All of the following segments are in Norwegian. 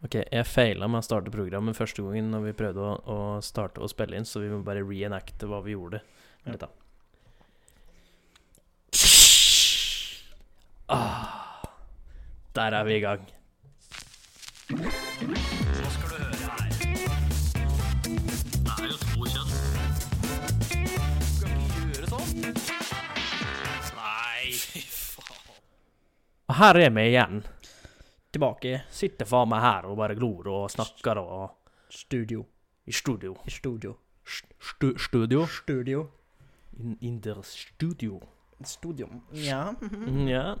Ok, jeg feila med å starte programmet første gangen når vi prøvde å, å starte å spille inn, så vi må bare reenacte hva vi gjorde. Ja. Litt da. Ah, der er vi i gang. Hva skal du høre her? Det er jo to kjønn. Skal ikke gjøre sånn. Nei, fy faen. Og her er vi igjen. Tilbake Sitter faen meg her og bare glor og snakker og studio. I studio. I studio. St studio? Studio. In, in the studio. Studio. Ja. Mm, Ja.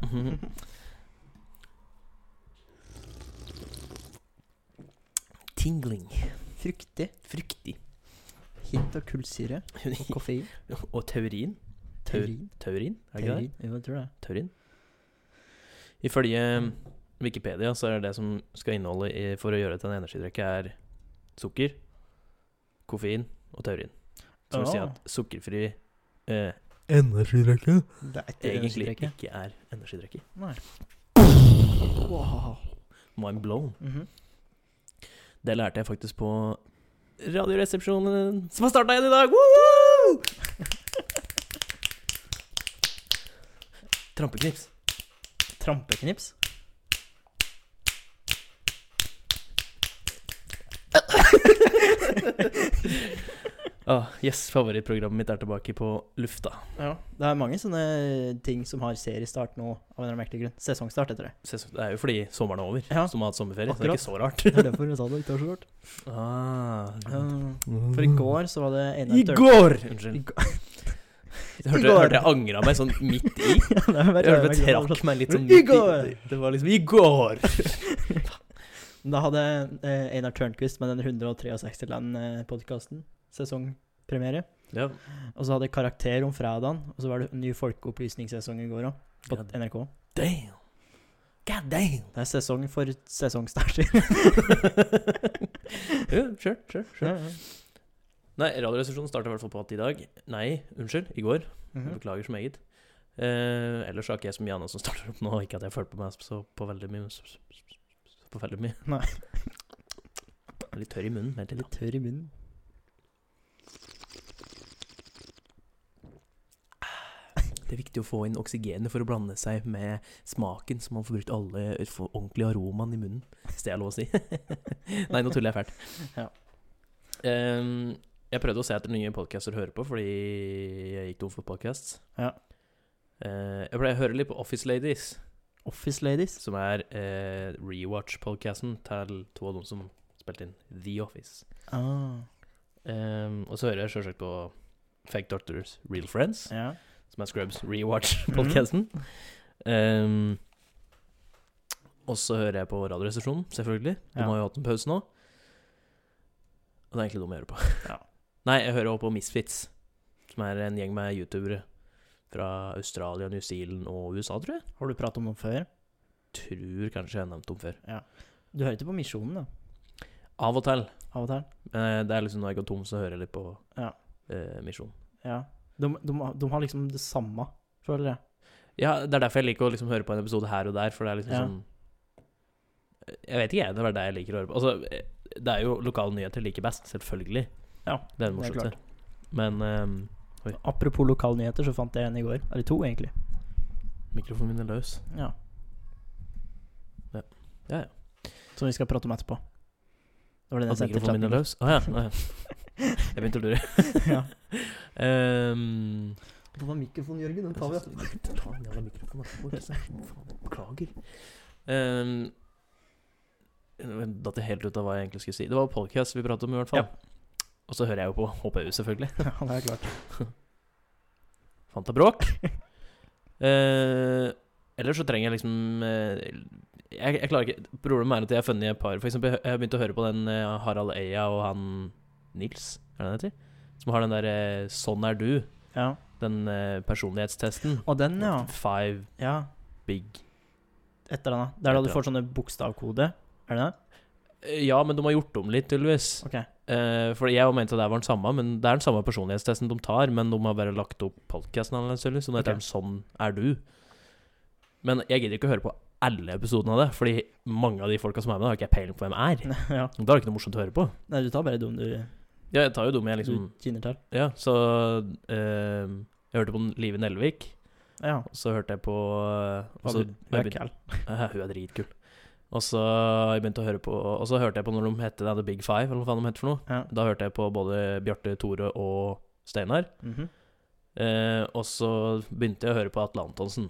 Tingling. Fruktig. Fryktig. Hint av kullsyre og koffein. Og taurin. Tau- Taurin. Taurin, er det ikke det? Jo, jeg tror det. Taurin. Ifølge Wikipedia så er det som skal inneholde i, for å gjøre til en energidrikke, er sukker, koffein og taurin. Som vil si at sukkerfri eh, energidrikke Det er egentlig energidrikke. ikke er energidrikke. Nei. Wow. Mind blown. Mhm. Det lærte jeg faktisk på Radioresepsjonen, som har starta igjen i dag! Woo! Trampeknips. Trampeknips. Ah, yes, favorittprogrammet mitt er tilbake på lufta. Ja. Det er mange sånne ting som har seriestart nå, av en eller annen merkelig grunn. Sesongstart heter det. Sesong, Det er jo fordi sommeren er over, Ja. som har hatt sommerferie. Så det er ikke så rart. Det er derfor jeg sa det ikke var så rart. Ah. For i går så var det Einar I går! går! I Unnskyld. går. Jeg hørte, hørte jeg angra meg sånn midt i. Ja, Jeg hørte jeg trakk meg litt sånn midt i. Det var liksom I går! Da hadde eh, Einar Tørnquist med den 163 Land-podkasten sesongpremiere. Ja. Og så hadde jeg Karakter om fredagen, og så var det ny folkeopplysningssesong i går òg, på God NRK. Damn. God damn. Det er sesong for sesongstarter. Ja, sure, sure, sure. Ja, ja. Nei, Radioresepsjonen starta i hvert fall på at i dag Nei, unnskyld, i går. Mhm. Beklager så meget. Eh, ellers har ikke jeg så mye annet som starter opp nå. Ikke at jeg har følt på meg så på veldig mye På veldig mye. Nei. Jeg er Litt tørr i munnen. Vent litt. Litt tørr i munnen. Det er viktig å få inn oksygenet for å blande seg med smaken, så man får brukt alle får ordentlig aromaen i munnen, hvis det er lov å si. Nei, nå tuller jeg fælt. Ja. Ehm, jeg prøvde å se etter nye podcaster å høre på, fordi jeg gikk tom for podcasts. Ja. Eh, jeg pleier å høre litt på Office Ladies, Office Ladies. som er eh, rewatch-podcasten til to av dem som spilte inn The Office. Ah. Um, og så hører jeg selvsagt på Fake Doctors Real Friends. Ja. som er Scrubs Rewatch-podcasten. Um, og så hører jeg på Radioresepsjonen, selvfølgelig. De Ja. har jo hatt en pause nå. Og det er egentlig dem jeg hører på. Ja. Nei, jeg hører også på Misfits, som er en gjeng med youtubere fra Australia, New Zealand og USA, tror jeg. Har du pratet om dem før? Tror kanskje jeg har nevnt dem før. Du hører ikke på Misjonen, da? Av og til. Av og til? Eh, det er liksom når jeg går tom, så hører jeg litt på Ja. eh, Misjonen. Ja. De, de, de har liksom det samme, føler jeg. Ja, det er derfor jeg liker å liksom høre på en episode her og der, for det er liksom Ja. sånn Jeg vet ikke, jeg. Det er det jeg liker å høre på. Altså, eh, det er jo lokale nyheter liker best, selvfølgelig. Ja, Det er det morsomste. Men ehm, Apropos lokalnyheter, så fant jeg en i går. Eller to, egentlig. mikrofonen min er løs. Ja. Ja, ja. Som vi skal prate om etterpå. Det var den jeg At mikrofonen min er løs? Å ja. Ah, ja. Jeg begynte å lure. ja. um, Det var mikrofonen, Jørgen. Den tar vi. Jævla mikrofonen etterpå, ikke sant? Faen, Beklager. Um, Datt helt ut av hva jeg egentlig skulle si. Det var podcast vi pratet om, i hvert fall. Og så hører jeg jo på HPU, selvfølgelig. Ja, det er klart. Fanta bråk. eh, ellers så trenger jeg liksom eh, jeg, jeg klarer ikke Problemet er at jeg har funnet et par For eksempel, jeg har begynt å høre på den eh, Harald Eia og han Nils, er det han heter? Som har den der eh, 'Sånn er du', Ja. den eh, personlighetstesten. Og den, ja. Five Ja. big Et eller annet. Der da du får sånne bokstavkode. Er det det? Eh, Ja, men de har gjort om litt, tydeligvis. Okay. Eh, for jeg mente det var den samme, men det er den samme personlighetstesten de tar, men de har bare lagt opp podkasten annerledes, tydeligvis, så nå heter Ok. den 'Sånn er du'. Men jeg gidder ikke å høre på alle episodene av det. Fordi mange av de folka som er med, har ikke jeg peiling på hvem er. ja. Da er det ikke noe morsomt å høre på. Nei, du tar bare dem du, Ja, jeg tar jo dem jeg liksom du kjenner til. Ja, så eh, Jeg hørte på Live Nelvik, Ja. og så hørte jeg på eh, og Hva så- du, du jeg er begynte- Hun er dritkul. Og så jeg begynte å høre på Og så hørte jeg på når de het The Big Five, eller hva faen de heter for noe. Ja. Da hørte jeg på både Bjarte, Tore og Steinar. Mhm. Eh, og så begynte jeg å høre på Atle Antonsen.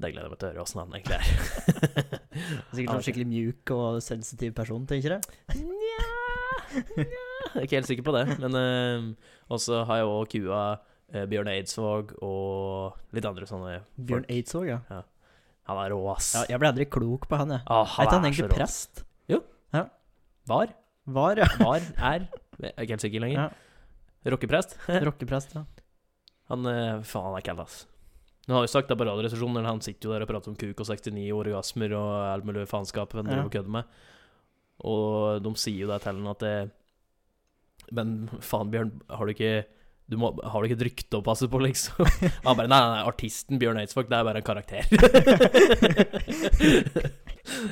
Det gleder jeg meg til å høre åssen han egentlig er. Sikkert en skikkelig mjuk og sensitiv person, tenker jeg. Nja Jeg er ikke helt sikker på det. Men eh, Og så har jeg òg kua eh, Bjørn Eidsvåg og litt andre sånne folk. Bjørn Eidsvåg, ja. ja. Han er rå, ass. ja. Jeg ble aldri klok på han, jeg. Ah, Er ikke han egentlig så Jo. Ja. Var? Var, ja. Var? Er? Jeg er ikke helt sikker lenger. Rockeprest? Rockeprest, ja. Han eh, Faen, han er kall, ass. Nå har vi sagt det på Radioresepsjonen, han sitter jo der og prater om kuk og 69 orgasmer og alt mulig faenskap han Ja. driver og kødder med. Og de sier jo det til han at det Men faen, Bjørn, har du ikke du må, har du ikke et rykte å passe på, liksom? Han bare Nei, nei, nei artisten Bjørn Eidsvåg, det er bare en karakter.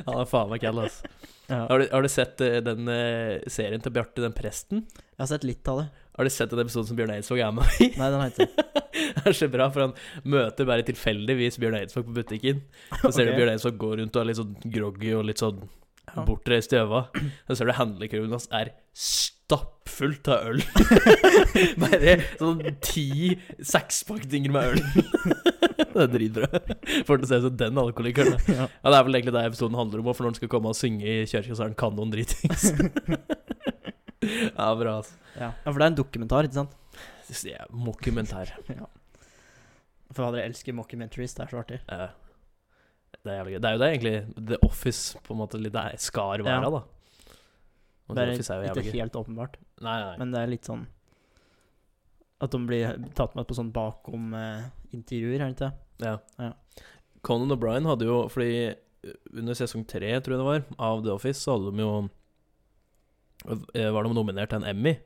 han er faen meg kall, altså. ja. Har du, har du sett eh, den eh, serien til Bjarte, den presten? Jeg har sett litt av det. Har du sett den episoden som Bjørn Eidsvåg er med i? Nei, den har jeg ikke. Det er så bra, for han møter bare tilfeldigvis Bjørn Eidsvåg på butikken. Så ser okay. du Bjørn Eidsvåg gå rundt og er litt sånn groggy og litt sånn bortreist i øva. Så ser du handlekurven hans er stappfullt av øl. bare sånn ti sekspakninger med øl. det er dritbra. Får til å se ut som den alkoholikeren. Ja. Ja, det er vel egentlig det episoden handler om, for når han skal komme og synge i kirka, så er han kanon dritings. ja, bra, altså. Ja. ja, for det er en dokumentar, ikke sant? Det er ja. For alle elsker mockumentaries, det er så artig. Ja. det er jævlig gøy. Det er jo det egentlig The Office på en måte litt det skal være, Ja. da. Og Bare er jo ikke gøy. helt åpenbart. Nei, nei, nei. Men det er litt sånn At de blir tatt med på sånn bakom eh, intervjuer, er det ikke det? Ja. Ja. Conan O'Brien hadde jo Fordi eh, under sesong tre, tror jeg det var, av The Office, så hadde de jo eh, Var de nominert til en Emmy.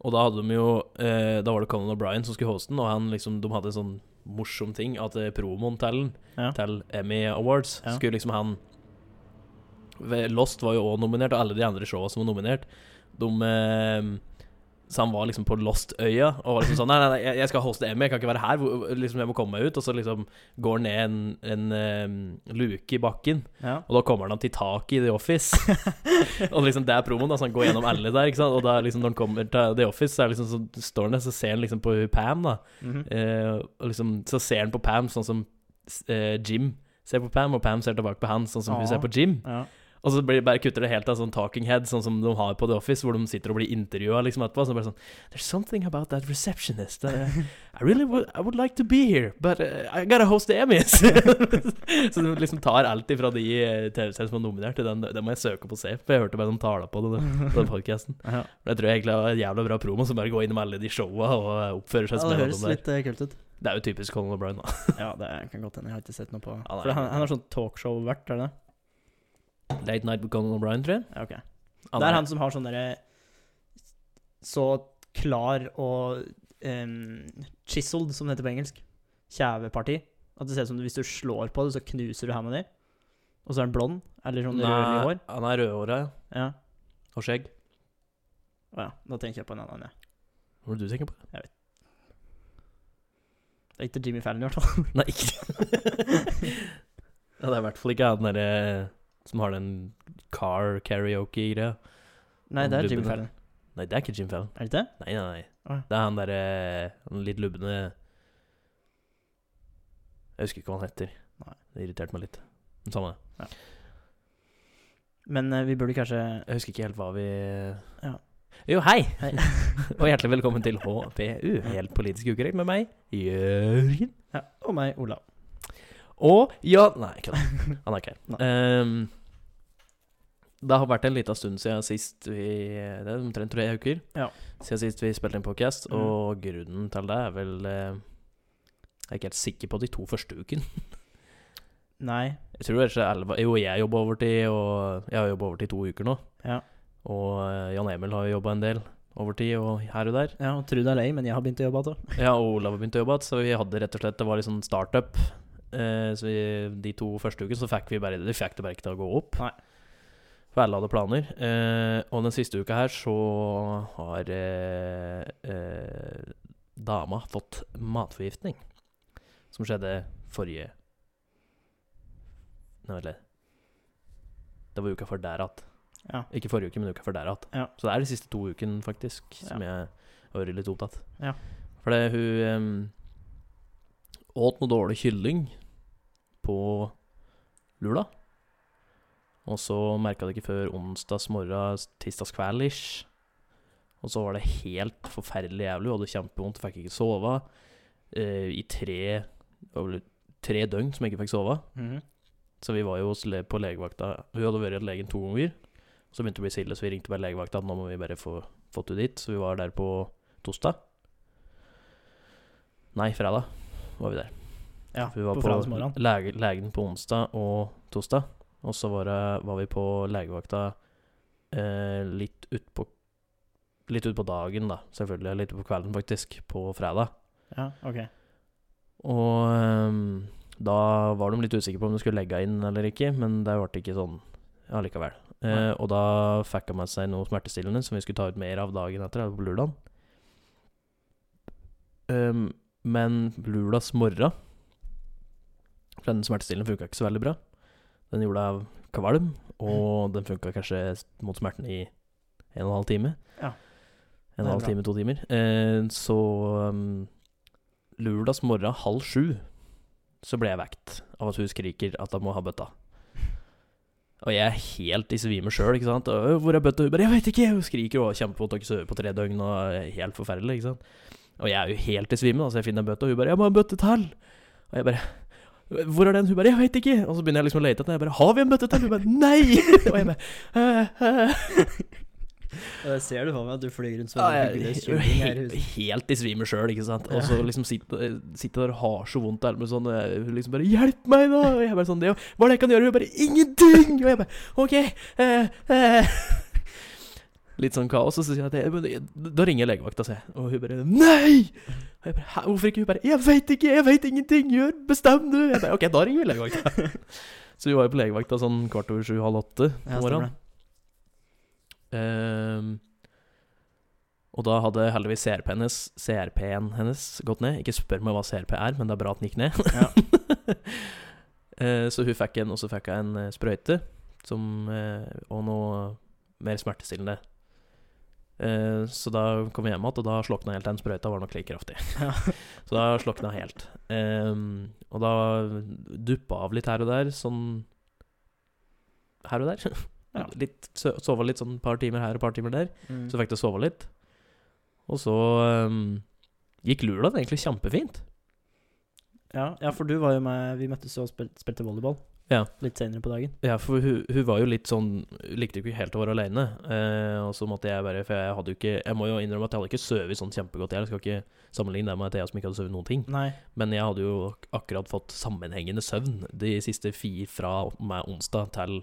Og da hadde de jo eh, Da var det Conan O'Brien som skulle hoste den, og han liksom De hadde en sånn morsom ting at eh, promoen til den Ja. til Emmy Awards, Ja. skulle liksom han Lost var jo òg nominert, og alle de andre showa som var nominert, de eh, Så han var liksom på Lost-øya og var liksom sånn Nei, nei, nei, jeg- skal hoste Emmy, jeg kan ikke være her. Liksom, jeg må komme meg ut. Og så liksom går han ned en, en eh, luke i bakken, Ja. og da kommer han til taket i The Office. og liksom det er promoen, da, så han går gjennom alle der. ikke sant? Og da liksom når han kommer til The Office, så, liksom, så står han der, så ser han liksom på Pam, da. Mhm. Eh, og liksom, så ser han på Pam sånn som eh, Jim ser på Pam, og Pam ser tilbake på han sånn som Ja. hun ser på Jim. ja. Og så blir, bare kutter det helt av sånn talking head, sånn som de har på The Office, hvor de sitter og blir intervjua liksom etterpå. Så bare sånn There's something about that receptionist. Uh, I really would, I would like to be here, but uh, I gotta host the Emmys. så de liksom tar alt ifra de eh, TV-seriene som er nominert til den. Det må jeg søke opp og se, for jeg hørte bare noen taler på det, på den podkasten. ja. Jeg tror egentlig det var en jævla bra promo, som bare går innom alle de showa og oppfører seg ja, som det en av høres litt eh, kult ut. Det er jo typisk Colin O'Brien, da. Ja, det kan godt hende. Jeg har ikke sett noe på Ja, For nei, han, han har sånn talkshow-vert, er det det? Late Night with Conan O'Brien, tror jeg. Ok. Det er han som har sånn derre Så klar og um, chiseled, som det heter på engelsk. Kjeveparti. At det ser ut som hvis du slår på det, så knuser du hånda di. Og så er han blond, eller sånn rødlig hår. han er rødhåra, ja. Ja. Og skjegg. Å ja, da tenker jeg på en annen, ja. Hva er det du tenker på? Jeg vet. Det er ikke Jimmy Fallon, i hvert fall. Nei, ikke Ja, det er i hvert fall ikke han derre som har den car karaoke-greia. Nei, det er Jim Fallon. Nei, det er ikke Jim Fallon. Er det det? Nei, nei, nei. Det er han derre han litt lubne Jeg husker ikke hva han heter. Nei. Det irriterte meg litt. Men samme det. Men uh, vi burde kanskje Jeg husker ikke helt hva vi Ja. Jo, hei! Hei. og hjertelig velkommen til HPU, Helt politisk ukorrekt, med meg, Jørgen. Ja, og meg, Olav. Og ja Nei, ikke det. Han er ikke her. Ehm, det har vært en liten stund siden sist vi Det er omtrent tre uker Ja. siden sist vi spilte inn podcast, Mm. og grunnen til det er vel eh, Jeg er ikke helt sikker på de to første ukene. Nei. Jeg tror det er elleve Jo, jeg jobber overtid, og jeg har jobba overtid to uker nå. Ja. Og eh, Jan Emil har jobba en del overtid og her og der. ja og Trude er lei, men jeg har begynt å jobbe igjen. Ja, og Olav har begynt å jobbe igjen, så vi hadde rett og slett Det var litt sånn startup så vi, de to første ukene så fikk vi, bare, de fikk det bare ikke til å gå opp. Nei. For alle hadde planer. Eh, og den siste uka her så har eh, eh, dama fått matforgiftning. Som skjedde forrige Nei, vent litt. Det var uka før der igjen. Ja. Ikke forrige uke, men uka før der igjen. Ja. Så det er de siste to ukene, faktisk, som jeg har vært litt opptatt. Ja. For det, hun åt noe dårlig kylling på lula. Og så merka det ikke før onsdags morgen, tirsdags kveld ish. Og så var det helt forferdelig jævlig, hadde kjempevondt, fikk ikke sove. Uh, I tre, tre døgn som jeg ikke fikk sove. Mhm. Så vi var jo på legevakta Hun hadde vært hos legen to ganger. Så begynte det å bli stille, så vi ringte bare legevakta. Nå må vi bare få fått henne dit. Så vi var der på torsdag. Nei, fredag var vi der. Ja, Vi var på på, lege, legen på onsdag og torsdag. Og så var, var vi på legevakta eh, litt utpå Litt utpå dagen, da, selvfølgelig. Litt på kvelden, faktisk. På fredag. Ja, ok. Og ehm, da var de litt usikre på om de skulle legge inn eller ikke, men det ble ikke sånn allikevel. Eh, og da fikk hun med seg noe smertestillende som vi skulle ta ut mer av dagen etter, på lørdag. Ehm, men lørdags morgen For den smertestillende funka ikke så veldig bra. Den gjorde deg kvalm, og den funka kanskje mot smerten i en og en halv time. Ja. En og en halv time, to timer. Eh, så um, lørdags morgen halv sju så ble jeg vekt av at hun skriker at hun må ha bøtta. Og jeg er helt i svime sjøl, ikke sant. Og, 'Hvor er bøtta?' Hun bare 'Jeg veit ikke!' Hun skriker og kjemper mot ikke sovet på tre døgn og er helt forferdelig, ikke sant. Og jeg er jo helt i svime, da, så jeg finner en bøtte, og hun bare 'Jeg må ha en bøtte til'. Og jeg bare 'Hvor er den?' Hun bare 'Jeg veit ikke'. Og så begynner jeg liksom å lete etter den. Jeg bare 'Har vi en bøtte til?' Hun bare 'Nei'. og jeg bare Og øh». Jeg ser du for meg at du flyr rundt som en i helt, helt i svime sjøl, ikke sant. Og så liksom sitter, sitter der og har så vondt der med sånn Hun liksom bare 'Hjelp meg, da!' Og jeg bare sånn det, 'Hva er det jeg kan gjøre?' Hun bare 'Ingenting!' Og jeg bare 'OK'. Eh, eh. Litt sånn kaos. Og så sier jeg at jeg, Da ringer legevakta, sier jeg. Og hun bare 'Nei!' Og jeg bare hvorfor ikke?' Hun bare 'Jeg veit ikke, jeg veit ingenting. Gjør, bestem du.' Jeg bare 'OK, da ringer vi legevakta'. Så vi var jo på legevakta sånn kvart over sju, halv åtte på morgenen. Ehm, og da hadde heldigvis CRP-en hennes, CRP-en hennes gått ned. Ikke spør meg hva CRP er, men det er bra at den gikk ned. Ja. Eh, så hun fikk en, og så fikk jeg en eh, sprøyte som, eh, og noe mer smertestillende. Eh, så da kom vi hjem igjen, og da slokna helt den sprøyta. Var nok like kraftig. Ja. Så da slokna helt. Um, og da duppa av litt her og der, sånn Her og der. Ja. Litt, so- sova litt sånn et par timer her og et par timer der. Mm. Så fikk jeg sove litt. Og så um, gikk lørdagen egentlig kjempefint. Ja, ja, for du var jo med Vi møttes og spil, spilte volleyball Ja. litt senere på dagen. Ja, for hun, hun var jo litt sånn Likte ikke helt å være aleine. Eh, og så måtte jeg bare For jeg hadde jo ikke Jeg må jo innrømme at jeg hadde ikke sovet sånn kjempegodt. Jeg skal ikke sammenligne det med Thea som ikke hadde sovet noen ting. Nei. Men jeg hadde jo akkurat fått sammenhengende søvn de siste fire fra meg onsdag til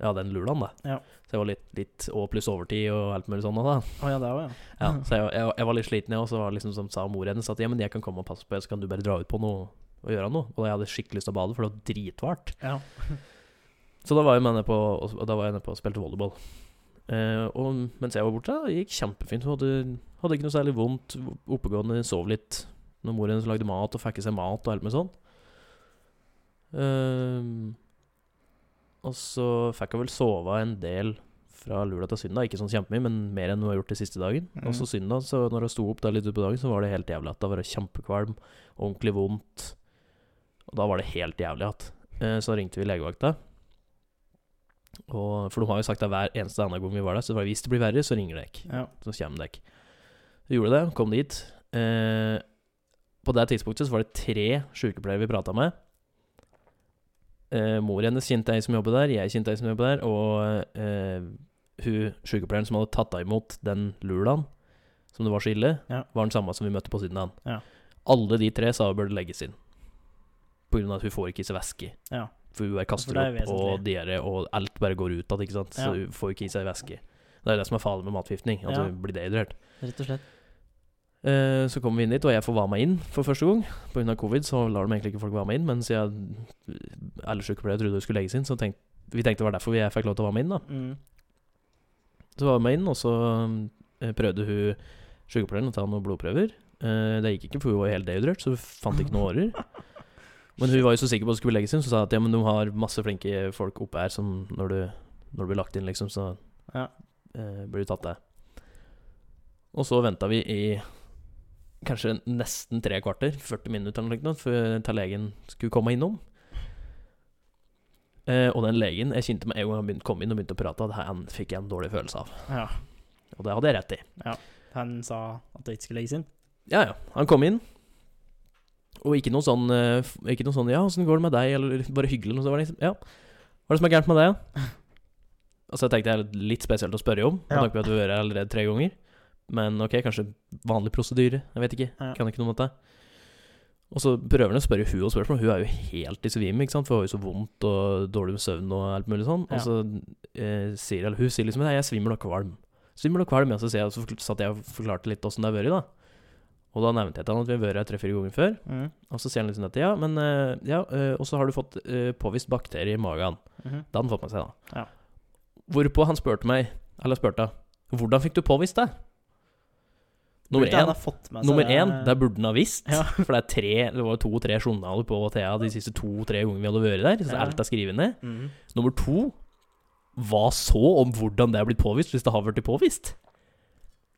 ja, den lulaen, da. Ja. Så jeg var litt, litt Og pluss overtid og alt mulig sånn òg, da. Oh, ja, det var, ja. Ja, så jeg, jeg, jeg var litt sliten, jeg, og så var liksom som sa mor hennes at ja, men jeg kan komme og passe på, så kan du bare dra ut på noe og gjøre noe. Og jeg hadde skikkelig lyst til å bade, for det var dritvarmt. ja. Så da var jeg med nede på, og da var jeg nede på og spilte volleyball. Eh, og mens jeg var borte, det gikk kjempefint. Hun hadde, hadde ikke noe særlig vondt. Oppegående, sov litt når mor hennes lagde mat og fikk i seg mat og alt med sånn. Eh, og så fikk hun vel sove en del fra lørdag til søndag. Ikke sånn kjempemye, men mer enn hun har gjort den siste dagen. Mm. Og så søndag, så når hun sto opp der litt utpå dagen, så var det helt jævlig at det var kjempekvalm, ordentlig vondt. Og da var det helt jævlig igjen. Eh, så ringte vi legevakta. Og, for de har jo sagt at hver eneste annen gang vi var der, så var det hvis det blir verre, så ringer dere. ja. Så kommer dere. Vi gjorde det, kom dit. Eh, på det tidspunktet så var det tre sykepleiere vi prata med. Eh, mor hennes kjente ei som jobbet der, jeg kjente ei som jobbet der, og eh, hun sykepleieren som hadde tatt deg imot den lulaen, som det var så ille, Ja. var den samme som vi møtte på søndagen. Ja. Alle de tre sa hun burde legges inn. På grunn av at hun får ikke i seg væske. ja. For hun er kaster er opp, og diaré, og alt bare går ut igjen. Så Ja. hun får ikke i seg væske. Det er det som er farlig med matforgiftning, at Ja. hun blir dehydrert. Rett og slett. Eh, så kommer vi inn dit, og jeg får være med inn for første gang. Pga. covid så lar de egentlig ikke folk være med inn, men siden alle sykepleiere trodde hun skulle legges inn, så tenkte vi tenkte det var derfor jeg fikk lov til å være med inn. da Mm. Så var vi med inn, og så eh, prøvde hun sykepleieren å ta noen blodprøver. Eh, det gikk ikke, for hun var helt dehydrert, så hun fant ikke noen årer. Men hun var jo så sikker på at det skulle legges inn, så sa hun at ja, men hun har masse flinke folk oppe her som når du, når du blir lagt inn, liksom, så Ja. eh, blir du tatt der. Og så venta vi i kanskje nesten tre kvarter, 40 minutter eller noe, før legen skulle komme innom. Eh, og den legen jeg kjente med en gang han begynte, kom inn og begynte å prate, at han fikk jeg en dårlig følelse av. ja. Og det hadde jeg rett i. Han sa at det ikke skulle legges inn. Ja, ja. Han kom inn, og ikke noe sånn eh, Ikke noe sånn 'Ja, åssen går det med deg?' eller bare hyggelig. eller noe, Så var det liksom Ja, hva er det som er gærent med deg, da? Og så tenkte jeg litt spesielt å spørre om, med Ja. tanke på at du har vært her allerede tre ganger. Men ok, kanskje vanlig prosedyre. Jeg vet ikke. Ja. Kan ikke noe om dette. Og så prøver han å spørre hun og spørsmål. Hun er jo helt i svime, ikke sant? for hun har jo så vondt og dårlig med søvn og alt mulig sånn. Ja. Og så eh, sier eller hun sier liksom jeg svimmer og kvalm. Svimmer og kvalm, ja. Så, sier jeg, så satt jeg og forklarte litt åssen det har vært, da. Og da nevnte jeg til han at vi har vært her tre-fire ganger før. Mm. Og så sier han liksom dette, ja, men eh, Ja, eh, og så har du fått eh, påvist bakterie i magen. Mhm. Det hadde han fått med seg, da. Ja. Hvorpå han spurte meg, eller spurte Hvordan fikk du påvist det? Nummer én, nummer én det burde han ha visst. Ja. For det tre Det var to-tre journaler på Thea de siste to-tre gangene vi hadde vært der. Så Ja. alt er skrevet ned. Mm. Nummer to Hva så om hvordan det er blitt påvist, hvis det har blitt påvist?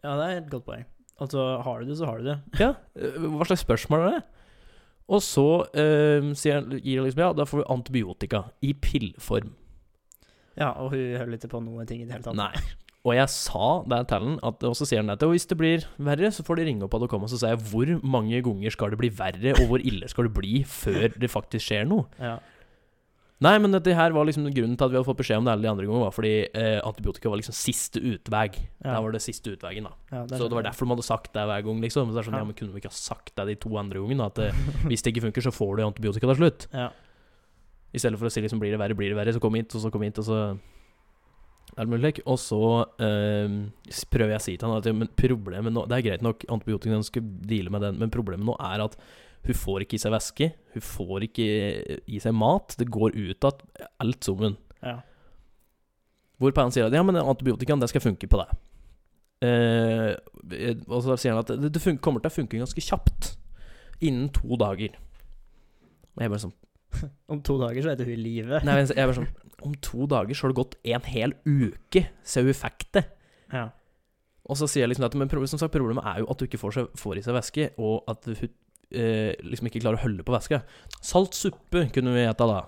Ja, det er et godt poeng. Altså, har du det, så har du det. Ja, hva slags spørsmål er det? Og så øh, sier gir han liksom Ja, da får vi antibiotika i pillform. Ja, og hun hører ikke på noen ting i det hele tatt. Nei. Og jeg sa der til han, at, og så sier han at hvis det blir verre, så får de ringe opp Adokom. Og så sier jeg hvor mange ganger skal det bli verre, og hvor ille skal det bli før det faktisk skjer noe? Ja. Nei, men dette her var liksom grunnen til at vi hadde fått beskjed om det alle de andre gangene, var fordi eh, antibiotika var liksom siste utvei. Ja. Det var det siste utveien, da. Ja, Så det var derfor de hadde sagt det hver gang, liksom. Så det er sånn, Ja. ja, men kunne vi ikke ha sagt det de to andre gangene? At eh, hvis det ikke funker, så får du antibiotika til slutt. Ja. I stedet for å si liksom blir det verre, blir det verre, så kom hit, og så kom hit, og så er det mulig. Og så eh, prøver jeg å si til han at men problemet nå Det er greit nok, antibiotika skal deale med den, men problemet nå er at hun får ikke i seg væske. Hun får ikke i seg mat. Det går ut av alt sammen. ja. Hvorpå han sier at ja, men antibiotikaen, det skal funke på deg. Eh, og så sier han at det, det funker, kommer til å funke ganske kjapt. Innen to dager. Og jeg bare sånn Om to dager så er hun i live. Nei, jeg bare sånn Om to dager så har det gått en hel uke siden hun fikk det. Ja. Og så sier jeg liksom at Men som sagt, problemet er jo at du ikke får, seg, får i seg væske, og at hun eh, liksom ikke klarer å holde på væska. Salt suppe kunne vi ete da.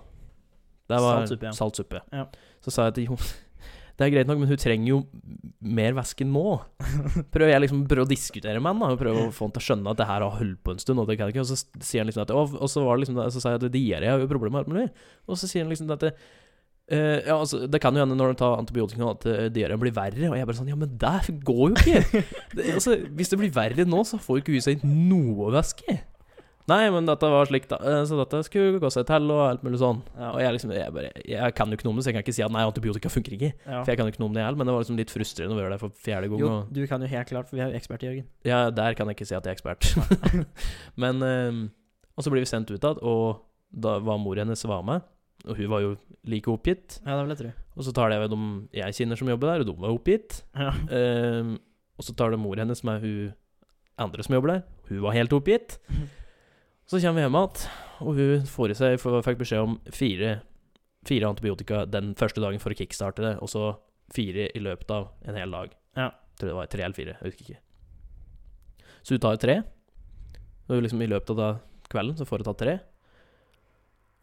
Det var Salt suppe, ja. salt suppe. Ja. Så sa jeg til jo det er greit nok, men hun trenger jo mer væske nå. Prøver jeg liksom prøver å diskutere med han da, prøver å få han til å skjønne at det her har holdt på en stund. Og det kan ikke, og så sier han liksom at Og, så var det liksom Så sa jeg at diaré er jo problemet her. Og så sier han liksom at det, Uh, ja, altså, det kan jo hende når du tar antibiotika at uh, diareen blir verre. Og jeg bare sånn Ja, men det går jo ikke! det, altså, hvis det blir verre nå, så får ikke hun seg noe væske. Nei, men dette var slik, da. Eh, Så dette skulle gå seg til, og alt mulig sånn. Ja. Og jeg liksom Jeg, bare, jeg kan jo ikke noe om det, så jeg kan ikke si at nei, antibiotika funker ikke. Ja. For jeg kan jo ikke noe om det heller, men det var liksom litt frustrerende å gjøre det for fjerde gang. Jo, Og, du kan jo helt klart, for vi er jo ekspert, Jørgen. ja, der kan jeg ikke si at jeg er ekspert. men um, Og så blir vi sendt ut igjen, og da var mor hennes var med. Og hun var jo like oppgitt. Ja, det vil jeg tro. Og så tar det de jeg kjenner som jobber der, og de var oppgitt. Ja. Um, og så tar det mor hennes med hun andre som jobber der. Hun var helt oppgitt. Så kommer vi hjem igjen, og hun får i seg for, fikk beskjed om fire, fire antibiotika den første dagen for å kickstarte det, og så fire i løpet av en hel dag. Ja. Jeg tror det var tre eller fire, jeg husker ikke. Så hun tar tre, og liksom i løpet av kvelden så får hun tatt tre.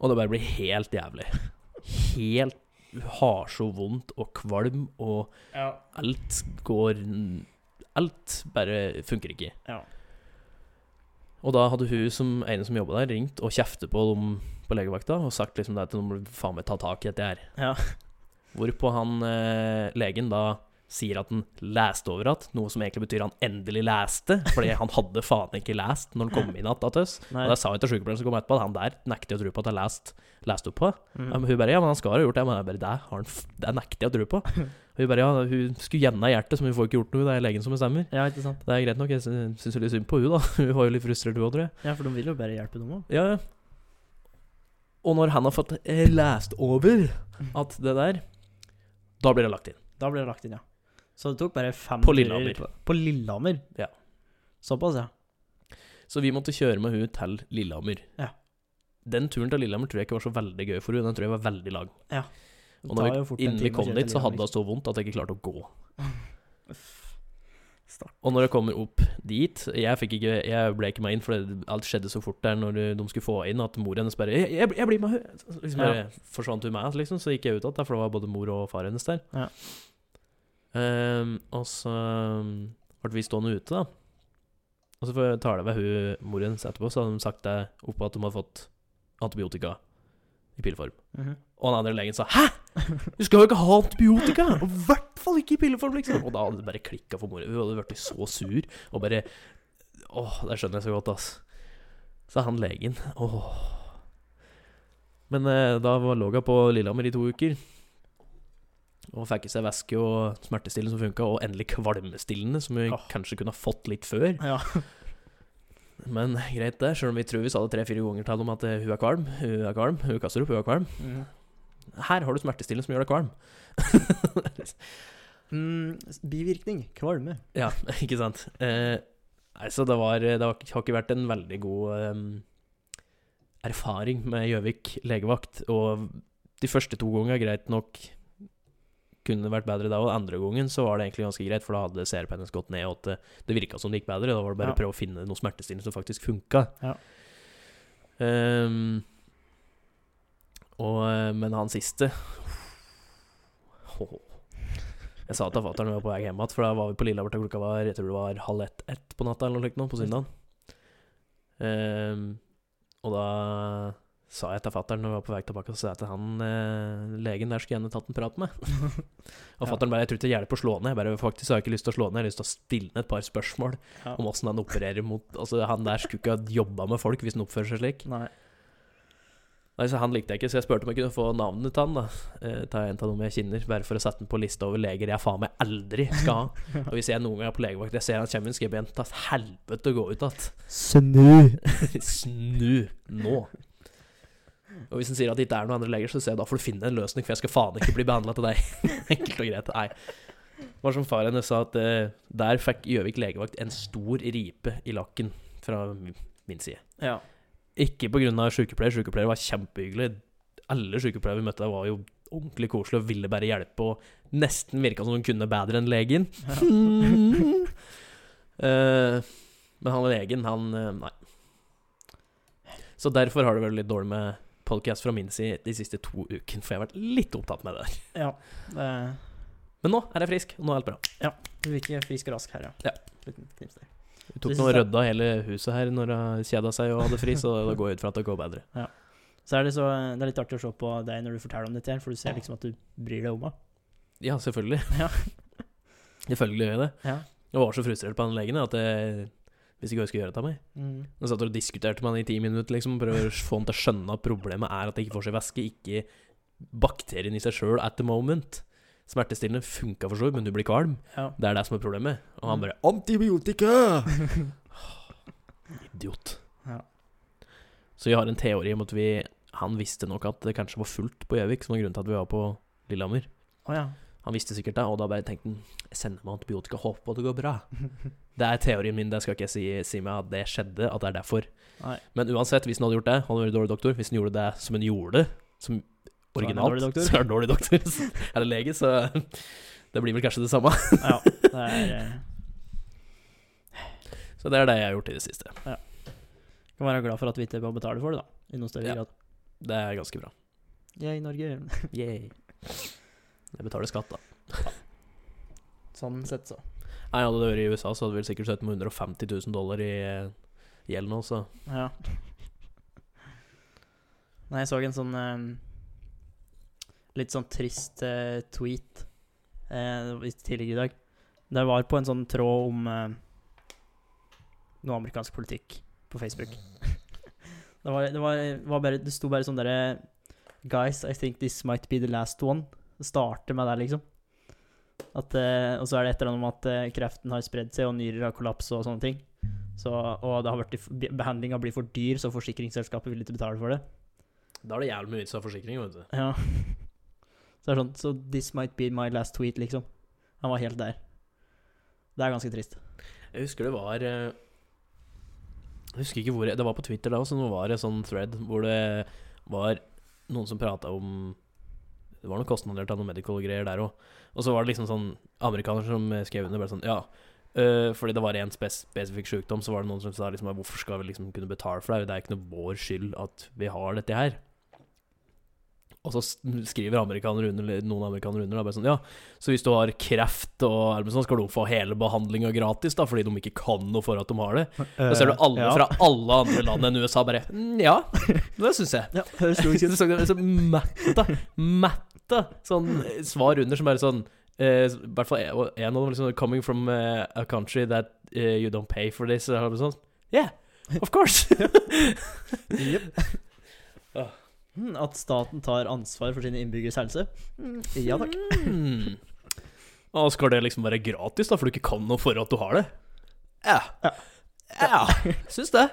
Og det bare blir helt jævlig. Helt Hun har så vondt og kvalm, og Ja. alt går Alt bare funker ikke. Ja. Og da hadde hun som ene som jobba der, ringt og kjeftet på dem på legevakta og sagt liksom det at nå må du faen meg ta tak i dette her. Ja. Hvorpå han eh, legen da sier at han leste over igjen, noe som egentlig betyr han endelig leste, fordi han hadde faen ikke lest når han kom inn igjen til oss. Og da sa jeg til sykepleieren som kom etterpå, at han der nekter jeg å tro på at han leste lest, lest opp på. Mm. Ja, men hun bare Ja, men han skal ha gjort det. Men jeg bare Det har han f- Det nekter jeg å tro på. Og vi bare Ja, hun skulle gjerne ha hjertet, så hun får ikke gjort noe. Det er legen som bestemmer. Ja, ikke sant? Det er greit nok. Jeg sy- syns litt synd på hun da. Hun var jo litt frustrert, hun òg, tror jeg. Ja, for de vil jo bare hjelpe dem òg. Ja, ja. Og når han har fått eh, lest over at det der Da blir det lagt inn. Da blir det lagt inn, ja. Så det tok bare fem På Lillehammer. På, på Lillehammer? Ja. Såpass, ja. Så vi måtte kjøre med hun til Lillehammer. Ja. Den turen til Lillehammer tror jeg ikke var så veldig gøy for hun Den tror jeg var veldig lang. Det Og når vi, endelig kom dit, så hadde det så vondt at jeg ikke klarte å gå. Og når jeg kommer opp dit Jeg, ikke, jeg ble ikke med inn, for alt skjedde så fort der når de skulle få inn, at mor hennes bare 'Jeg, jeg, jeg blir med!' Liksom ja. forsvant hun med, liksom. Så gikk jeg ut igjen, for det var både mor og far hennes der. Ja. Um, og så um, ble vi stående ute, da. Og så får jeg tale med hun mor hennes etterpå, så hadde de sagt det oppå at de hadde fått antibiotika i pilleform. Mhm. Og den andre legen sa 'hæ?! Du skal jo ikke ha antibiotika! Og i hvert fall ikke i pilleform, liksom! Og da hadde det bare klikka for mora. Hun hadde blitt så sur og bare Åh, det skjønner jeg så godt, ass. Så han legen Åh. Men eh, da var- lå hun på Lillehammer i to uker. Og fikk i seg væske og smertestillende som funka, og endelig kvalmestillende, som vi Åh. kanskje kunne ha fått litt før. Ja. Men greit, det. Sjøl om vi tror vi sa det tre-fire ganger til om at eh, hun er kvalm, hun er kvalm, hun kaster opp, hun er kvalm. Mm. Her har du smertestillende som gjør deg kvalm. Mm, bivirkning. Kvalme. ja, ikke sant. Eh, nei, så det var Det har ikke vært en veldig god um, erfaring med Gjøvik legevakt. Og de første to ganger greit nok kunne vært bedre da, og andre gangen så var det egentlig ganske greit, for da hadde CRP-en gått ned, og det, det virka som det gikk bedre. Da var det bare Ja. å prøve å finne noe smertestillende som faktisk funka. Ja. Um, og, eh, men han siste oh. Jeg sa til fatter'n vi var på vei hjem igjen, for da var vi på Lillehammer til klokka var Jeg tror det var halv ett-ett på natta eller noe slikt nå, på søndagen. Um, og da sa jeg til fatter'n når vi var på vei tilbake, så sa jeg til han eh, legen der skulle gjerne tatt en prat med. og Ja. fatter'n bare 'Jeg tror ikke det hjelper å slå ned'. Jeg bare faktisk har jeg ikke lyst til å slå ned, jeg har lyst til å stille ned et par spørsmål Ja. om åssen han opererer mot Altså, han der skulle ikke ha jobba med folk hvis han oppfører seg slik. Nei. Nei, så Han likte jeg ikke, så jeg spurte om jeg kunne få navnet til han. da eh, Ta en av dem jeg kjenner, bare for å sette den på lista over leger jeg faen meg aldri skal ha. Og Hvis jeg noen gang er på legevakt jeg ser han kommer inn, skal jeg be ham ta helvete å gå ut igjen. Snu! Snu nå. Og hvis han sier at det ikke er noen andre leger, så sier jeg da får du finne en løsning, for jeg skal faen ikke bli behandla til deg. Enkelt og greit. Nei. Det var som far hennes sa, at uh, der fikk Gjøvik legevakt en stor ripe i lakken fra min side. Ja. Ikke pga. sykepleier. sykepleier var kjempehyggelig. Alle sykepleiere vi møtte, var jo ordentlig koselige og ville bare hjelpe. Og nesten virka som de kunne bedre enn legen. uh, men han legen, han eh, Nei. Så derfor har det vært litt dårlig med podcast fra min side de siste to ukene, for jeg har vært litt opptatt med det der. ja. Det, Men nå er jeg frisk, og nå er alt bra. Ja. du virker frisk og rask her, ja. Ja. Du tok noe nå og jeg- rydda hele huset her når hun kjeda seg og hadde fri, så da går jeg ut fra at det går bedre. Ja. Så er det, så, det er litt artig å se på deg når du forteller om dette, her, for du ser liksom at du bryr deg om henne. Ja, selvfølgelig. Ja. Selvfølgelig gjør jeg det. Ja. Jeg var så frustrert på han legen at jeg visste ikke hva jeg skulle gjøre av meg. Mm. Jeg satt og diskuterte med han i ti minutter, liksom, prøver å få han til å skjønne at problemet er at det ikke får seg væske, ikke bakterien i seg sjøl at the moment. Smertestillende funka for så vidt, men du blir kvalm. Ja. Det er det som er problemet. Og han Mm. bare 'Antibiotika!' Idiot. Ja. Så jeg har en teori om at vi Han visste nok at det kanskje var fullt på Gjøvik, som var grunnen til at vi var på Lillehammer. Oh, ja. Han visste sikkert det, og da bare tenkte han Jeg sender meg antibiotika, på at det går bra. Det er teorien min, det skal ikke jeg si, si meg at det skjedde, at det er derfor. Nei. Men uansett, hvis han hadde gjort det, hadde vært dårlig doktor. Hvis han gjorde det som han gjorde, som er han originalt, så er han dårlig doktor. Eller lege, så det blir vel kanskje det samme. ja. Det er eh, Så det er det jeg har gjort i det siste. Kan være glad for at vi ikke må betale for det, da. I noen større Ja. grad. Det er ganske bra. I Norge. Yay. Jeg betaler skatt, da. Sånn sett, så. Nei, hadde det vært i USA, så hadde vi sikkert sett med 150 000 dollar i eh, gjeld nå, så Ja. Nei, jeg så en sånn eh, litt sånn trist eh, tweet eh, tidligere i dag. Det var på en sånn tråd om eh, noe amerikansk politikk på Facebook. det, var, det, var, var bare, det sto bare sånn derre Guys, I think this might be the last one. Starte med det, liksom. At, eh, og så er det et eller annet om at eh, kreften har spredd seg, og nyrer har kollapset og sånne ting. Så, og det har vært, behandlinga blir for dyr, så forsikringsselskapet vil ikke betale for det. Da er det jævlig mye vits av forsikring, vet du. Ja. Så det er sånn So this might be my last tweet, liksom. Han var helt der. Det er ganske trist. Jeg husker det var eh, Jeg husker ikke hvor Det var på Twitter da også, nå var det sånn thread hvor det var noen som prata om Det var noen kostnader til noen medical-greier der òg. Og så var det liksom sånn amerikanere som skrev under bare sånn Ja, øh, fordi det var en spes spesifikk sykdom, så var det noen som sa liksom Hvorfor skal vi liksom kunne betale for det? Det er ikke noe vår skyld at vi har dette her. Og så skriver amerikanere under, noen amerikanere under da, bare sånn Ja, så hvis du har kreft og er sånn, skal du få hele behandlinga gratis, da, fordi de ikke kan noe for at de har det. Da ser du alle ja. fra alle andre land enn USA bare «Mm, Ja, det syns jeg. Ja, høres logisk ut. Så, så, så matta, matta sånn eh, svar under som bare sånn Uh, I hvert fall en en av dem liksom Coming from uh, a country that uh, you don't pay for this. Eller sånt. Yeah, of course. Hmm, At staten tar ansvar for sine innbyggeres helse? Hmm, Ja takk. Mm. Og skal det liksom være gratis, da, for du ikke kan noe for at du har det? Ja. Ja. Ja, syns det.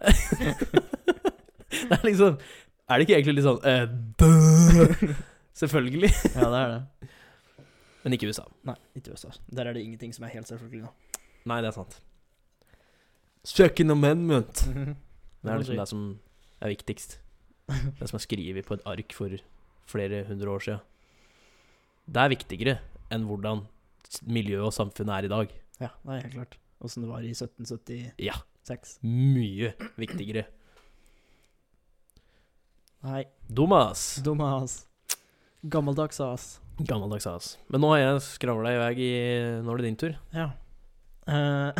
det er liksom Er det ikke egentlig litt sånn bø? Selvfølgelig. Ja, det er det. Men ikke USA. Nei, ikke USA. Der er det ingenting som er helt selvfølgelig nå. Nei, det er sant. Second amendment. Det Det er liksom det som er viktigst. Det som er skrevet på et ark for flere hundre år siden. Det er viktigere enn hvordan miljøet og samfunnet er i dag. Ja, det er helt klart. Åssen det var i 1776. Ja. Mye viktigere. Nei, Dumas. dum as. Gammeldags as. Gammeldags ass. Men nå har jeg skravla i vei i Nå er det din tur. Ja. Eh,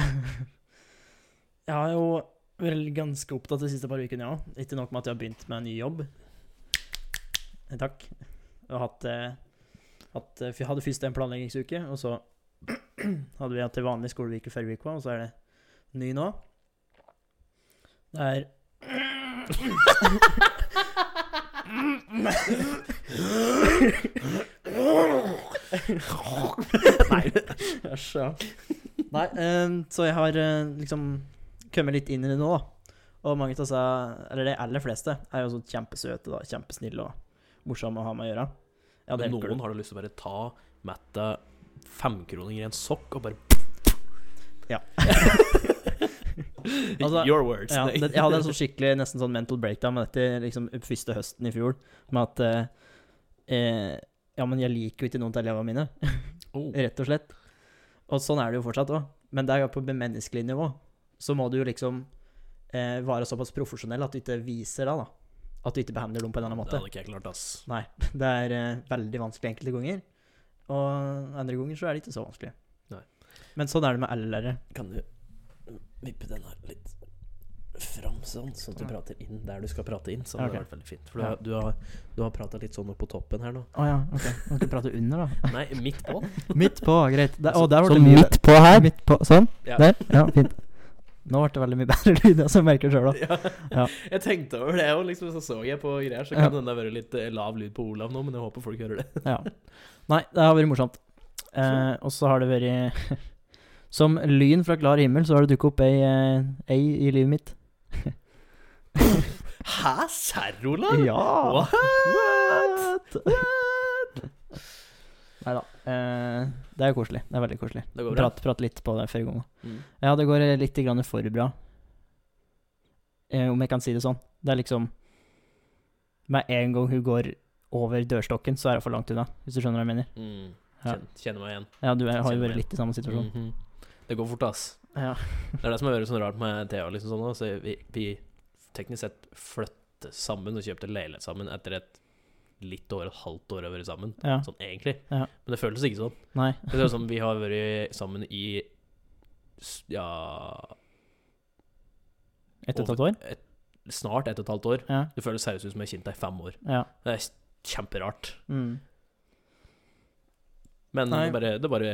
jeg har jo vært ganske opptatt de siste par ukene, ja. Ikke nok med at jeg har begynt med en ny jobb. Eh, Takk. Jeg hatt, eh, hatt eh, Jeg hadde først en planleggingsuke, og så hadde vi hatt til vanlig skoleuke forrige uke, og så er det ny nå. Det er Nei. Æsj, ja. Nei, um, så jeg har eh, liksom kommet litt inn i det nå, da. Og mange av disse, eller de aller fleste, er jo så kjempesøte, da. Kjempesnille og morsomme å ha med å gjøre. Ja, Men noen noen har du lyst til å bare ta Mette femkroninger i en sokk og bare Ja. Altså, Your words. Ja, det, jeg hadde en sånn skikkelig nesten sånn mental breakdown med dette liksom første høsten i fjor. Med at eh, eh, Ja, men jeg liker jo ikke noen av elevene mine, Oh. rett og slett. Og sånn er det jo fortsatt òg. Men er jo på menneskelig nivå. Så må du jo liksom eh, være såpass profesjonell at du ikke viser det, da. At du ikke behandler dem på en annen måte. Det hadde ikke jeg klart, ass. Nei. Det er eh, veldig vanskelig enkelte ganger. Og andre ganger så er det ikke så vanskelig. Nei. Men sånn er det med alle lærere. Kan du vippe den her litt fram sånn, sånn at du prater inn der du skal prate inn? Sånn okay. det vært veldig fint. For du har, du har, du har prata litt sånn opp på toppen her nå. Å ja, ok. Du skal prate under, da. Nei, midt på. Midt på, greit. Der, å, der ble så det mye midt på her? Midt på, sånn? Ja. Der? Ja, fint. Nå ble det veldig mye bedre lyd, jeg merker sjøl, da. Ja. Ja. Jeg tenkte over det, òg, liksom så så jeg på greier, så Ja. kan hende det være litt eh, lav lyd på Olav nå, men jeg håper folk hører det. Ja. Nei, det har vært morsomt. Eh, og så har det vært Som lyn fra klar himmel, så har det dukket opp ei, eh, ei i livet mitt. Hæ? Serr, Olav? Ja! What? Nei da. Eh, det er koselig. Det er veldig koselig. Det går bra. Prat, prat litt på det før gang. Mm. Ja, det går eh, litt grann for bra. Eh, om jeg kan si det sånn. Det er liksom Med en gang hun går over dørstokken, så er hun for langt unna, hvis du skjønner hva jeg mener. Mm. Ja. Kjenner, meg igjen. Ja, du er, har jo vært litt i samme situasjon. Mhm. Det går fort, ass. Ja. Det er det som har vært sånn rart med Thea. Liksom sånn, også. vi, vi teknisk sett flyttet sammen og kjøpte leilighet sammen etter et litt over et halvt år å være sammen. ja. Sånn egentlig. Ja. Men det føltes ikke sånn. Nei. Det er sånn, Vi har vært sammen i ja Ett og et halvt år? et, snart ett og et halvt år. Ja. Det føles seriøst ut som jeg har kjent deg i fem år. ja. Det er kjemperart. Mm. Men Nei. det bare, det bare.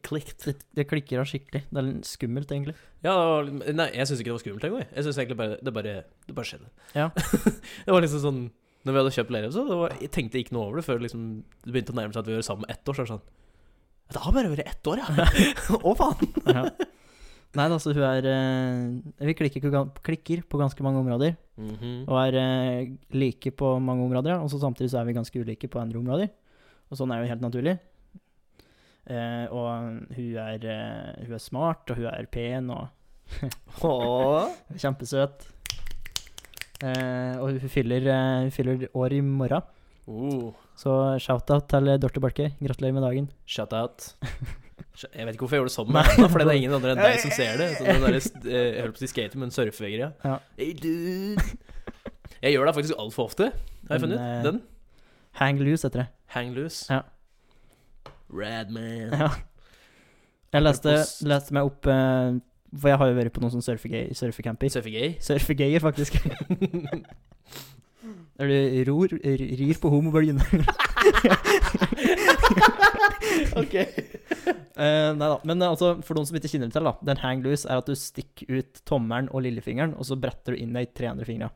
Det, det klikker av skikkelig. Det er litt skummelt, egentlig. Ja, nei, jeg syns ikke det var skummelt engang. Jeg synes egentlig bare Det bare, det bare skjedde. Ja. det var liksom sånn Når vi hadde kjøpt leilighet, så det var, jeg tenkte ikke noe over det før liksom, det begynte å nærme seg at vi var sammen ett år. Så er det sånn Det har bare vært ett år, ja. Å, faen. Ja. Nei, altså, hun er eh, Vi klikker, på klikker på ganske mange områder. Mhm. Og er eh, like på mange områder, og så samtidig så er vi ganske ulike på andre områder. Og sånn er jo helt naturlig. Eh, og hun er, uh, hun er smart, og hun er pen, og kjempesøt. Uh, og hun fyller, hun fyller år i morgen. Oh, Så shout-out til Dorte Barke. Gratulerer med dagen. shout out. Jeg vet ikke hvorfor jeg gjorde det sånn med for det er ingen andre enn deg som ser det. Så den der, jeg holdt på å si skater, men surfegreia. Ja. Hey, dude. Jeg gjør det faktisk altfor ofte, har jeg funnet. ut. Den. Hang loose, heter det. Hang loose. Ja. Rad man. Ja. Jeg leste, leste meg opp eh, For jeg har jo vært på noen sånne surfegay- surfecamper. Surfegay. Surfegayer, faktisk. Der du ror, r- rir på homobølgen. ok. Eh, nei da. Men eh, altså, for noen som ikke kjenner det til, da. Den hang loose er at du stikker ut tommelen og lillefingeren, og så bretter du inn de tre andre fingra.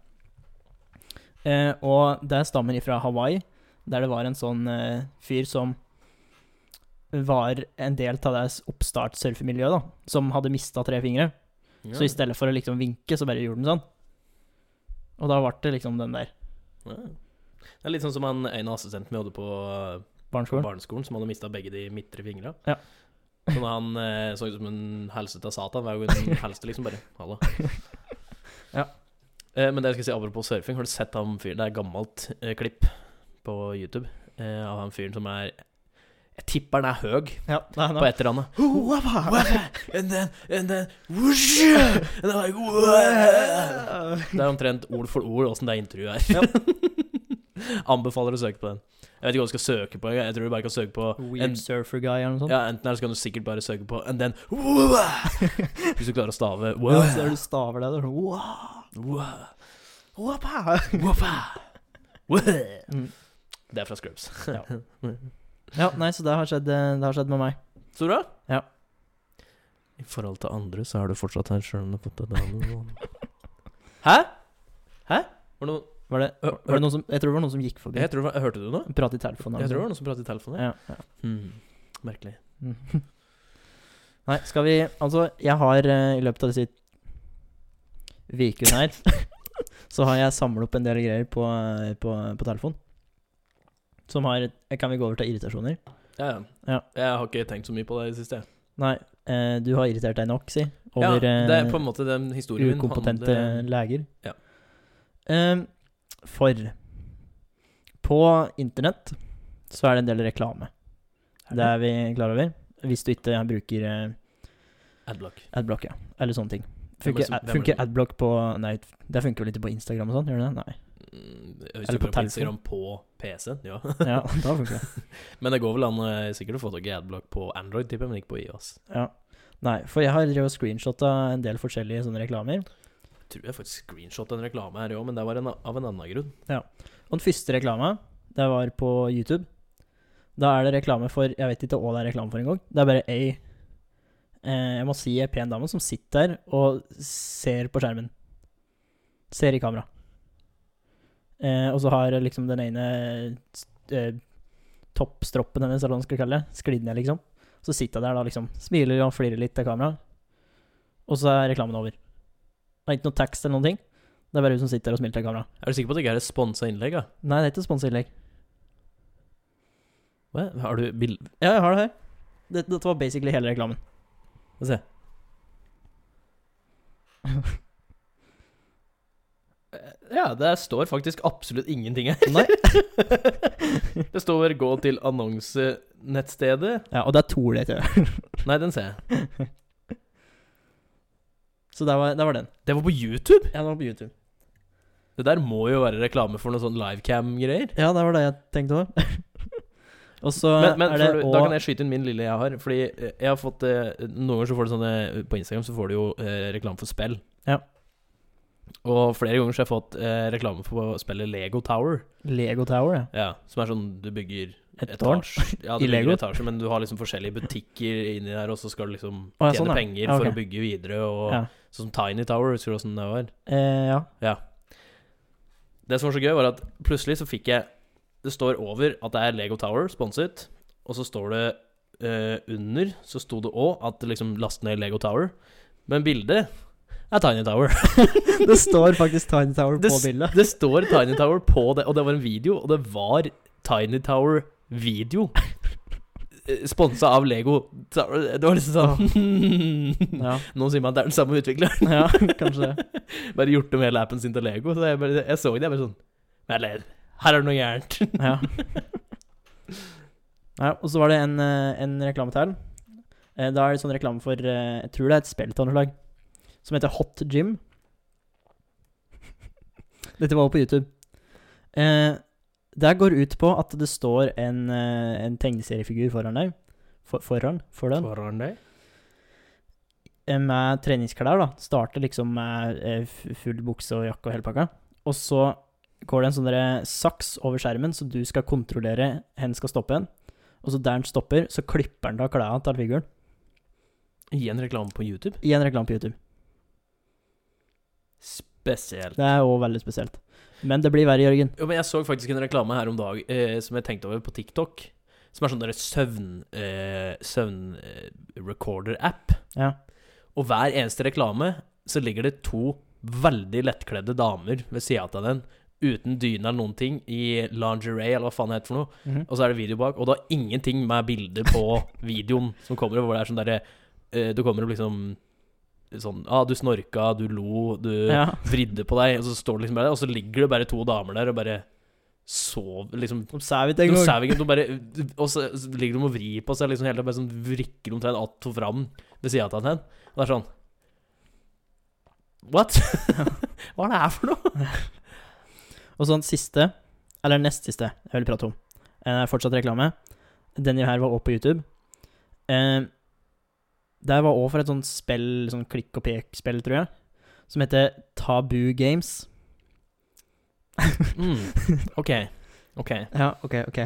Eh, og det stammer ifra Hawaii, der det var en sånn eh, fyr som var en del av deres oppstartssurfemiljøet, da. Som hadde mista tre fingre. Så i stedet for å liksom vinke, så bare gjorde den sånn. Og da ble det liksom den der Ja. Det er litt sånn som han en assistenten vi hadde på uh, barneskolen. barneskolen, som hadde mista begge de midtre fingra. Ja. Så når han eh, så ut som en helsete satan hver gang han helste, liksom bare Hallo. Ja. Eh, men det jeg skal si apropos surfing, har du sett han fyren Det er et gammelt eh, klipp på YouTube eh, av han fyren som er Jeg tipper den er høg Ja, nei, på et eller annet. And then, and then whoosh, and then like, wow. Det er omtrent ord for ord åssen det intervjuet er. Anbefaler å søke på den. Jeg vet ikke hva du skal søke på. Jeg tror du bare kan søke på Weird en, surfer guy eller noe sånt. ja, Enten eller så kan du sikkert bare søke på And then. Hvis du klarer å stave Ja, så du staver det, er sånn wow. Wow. Wow. Mm. Det er fra Scrubs. Ja. Ja, nei, så det har skjedd, eh, det har skjedd med meg. Så bra. Ja. I forhold til andre så er du fortsatt her sjøl om du har fått deg dame. Hæ? Hæ? Var det noe Var det, var det noen som, jeg tror det var noen som gikk forbi. Jeg tror det var, Hørte du noe? Prat i telefonen. Jeg tror det var noen som pratet i telefonen. ja, ja. Hmm. Merkelig. Mm. Nei, skal vi Altså, jeg har eh, i løpet av disse ukene her Så har jeg samlet opp en del greier på, eh, på, på telefon. Som har Kan vi gå over til irritasjoner? Ja, ja. Ja. Jeg har ikke tenkt så mye på det i det siste. Nei, eh, du har irritert deg nok, si. Ja, det er eh, på en måte den historien min ukompetente handler- leger. Ja. Ehm, for på internett så er det en del reklame. Det er vi klar over. Hvis du ikke bruker eh, Adblock. adblock, ja. Eller sånne ting. Er Funker, ad, er funker adblock på Nei, det funker vel ikke på Instagram og sånn? Gjør det det? Nei. Eller på. Instagram på PC-en, ja. Ja, da funker det. Men det går vel an eh, sikkert å få tak i adblock på Android, tipper jeg, men ikke på IOS. Ja. Nei, for jeg har drevet screenshotta en del forskjellige sånne reklamer. Jeg Tror jeg faktisk screenshotta en reklame her òg, men det var en, av en annen grunn. Og den første reklama, det var på YouTube. Da er det reklame for Jeg vet ikke hva det er reklame for engang. Det er bare ei eh, Jeg må si ei pen dame som sitter der og ser på skjermen. Ser i kamera. Eh, og så har liksom den ene eh, toppstroppen hennes, eller hva man skal kalle det, sklidd ned, liksom. Så sitter jeg der da liksom, smiler og flirer litt til kamera. Og så er reklamen over. Det er ikke noe tekst eller noen ting. Det er bare hun som sitter og smiler til kamera. Er du sikker på at det ikke er et sponsa innlegg? da? Nei, det er ikke sponsa innlegg. Hva? Har du bild... Ja, jeg har det her. Dette, dette var basically hele reklamen. Få se. Ja, det står faktisk absolutt ingenting her. Nei. det står 'gå til annonsenettstedet'. Ja, og det er to det til. Nei, den ser jeg. Så der var, der var den. Det var på YouTube! Ja, det var på YouTube. Det der må jo være reklame for noe sånn livecam-greier. Ja, det var det jeg tenkte òg. og så Men, men er det du- da kan jeg skyte inn min lille jeg har. Fordi eh, jeg har fått eh, Noen ganger så får du sånne På Instagram så får du jo eh, reklame for spill. Ja. Og flere ganger så har jeg fått eh, reklame for å spille Lego Tower. Lego Tower, ja. Ja, Som er sånn du bygger Et etasje. Ja, du I bygger Lego? etasjer, men du har liksom forskjellige butikker inni der, og så skal du liksom Å, ja, tjene sånn, ja. penger Ja, for å bygge videre. Og Ja. Sånn som Tiny Tower, husker du åssen det var? Eh, ja. Ja. Det som var så gøy, var at plutselig så fikk jeg Det står over at det er Lego Tower, sponset, og så står det eh, under så sto det òg at det liksom last ned Lego Tower. Men bildet er Tiny Tower. Det står faktisk Tiny Tower på bildet. Det står Tiny Tower på det, og det var en video, og det var Tiny Tower-video. Sponsa av Lego. Det var liksom sånn Ja, Nå sier man at det er den samme utvikleren. ja kanskje det. Bare gjort om hele appen sin til Lego. Så jeg, bare, jeg så det, jeg bare sånn Eller, her er det noe gærent. Ja. ja og så var det en, eh, en reklame til. Eh, Da er det sånn reklame for eh, Jeg tror det er et spill av noe slag. Som heter Hot Gym. Dette var på YouTube. Eh, det går ut på at det står en, eh, en tegneseriefigur foran deg. For, foran? Foran? Foran deg. eh, med treningsklær, da. Starter liksom med eh, full bukse og jakke og hele pakka. Og så går det en sånn saks over skjermen, så du skal kontrollere hvor skal stoppe hen. Og så der den stopper, så klipper den av klærne til figuren. I en reklame på YouTube. I en reklame på YouTube. Spesielt. Det er òg veldig spesielt. Men det blir verre, Jørgen. Jo, men jeg så faktisk en reklame her om dag eh, som jeg tenkte over på TikTok. Som er sånn derre søvn... Eh, Søvn-recorder-app. Ja. Og hver eneste reklame så ligger det to veldig lettkledde damer ved sida av den. Uten dyne eller noen ting, i lingerie, eller hva faen det heter for noe. Mhm. Og så er det video bak, og det har ingenting med bilder på videoen som kommer, hvor det er sånn derre eh, Du kommer opp liksom Sånn ah, du snorka, du lo, du Ja. vridde på deg, og så står det liksom bare der, Og så ligger det bare to damer der og bare sover Liksom De sover ikke engang. Og så så ligger de og vrir på seg liksom hele tiden, bare sånn vrikker omtrent att og fram ved sida av henne. Og det er sånn What? Hva er det her for noe? Og sånn siste, eller nest siste, jeg vil prate om. Eh, fortsatt reklame. Den her var også på YouTube. Eh, det var òg for et sånt spill, sånn klikk og pek-spill, tror jeg, som heter Tabu Games. Mm. OK. OK. Ja, ok, ok.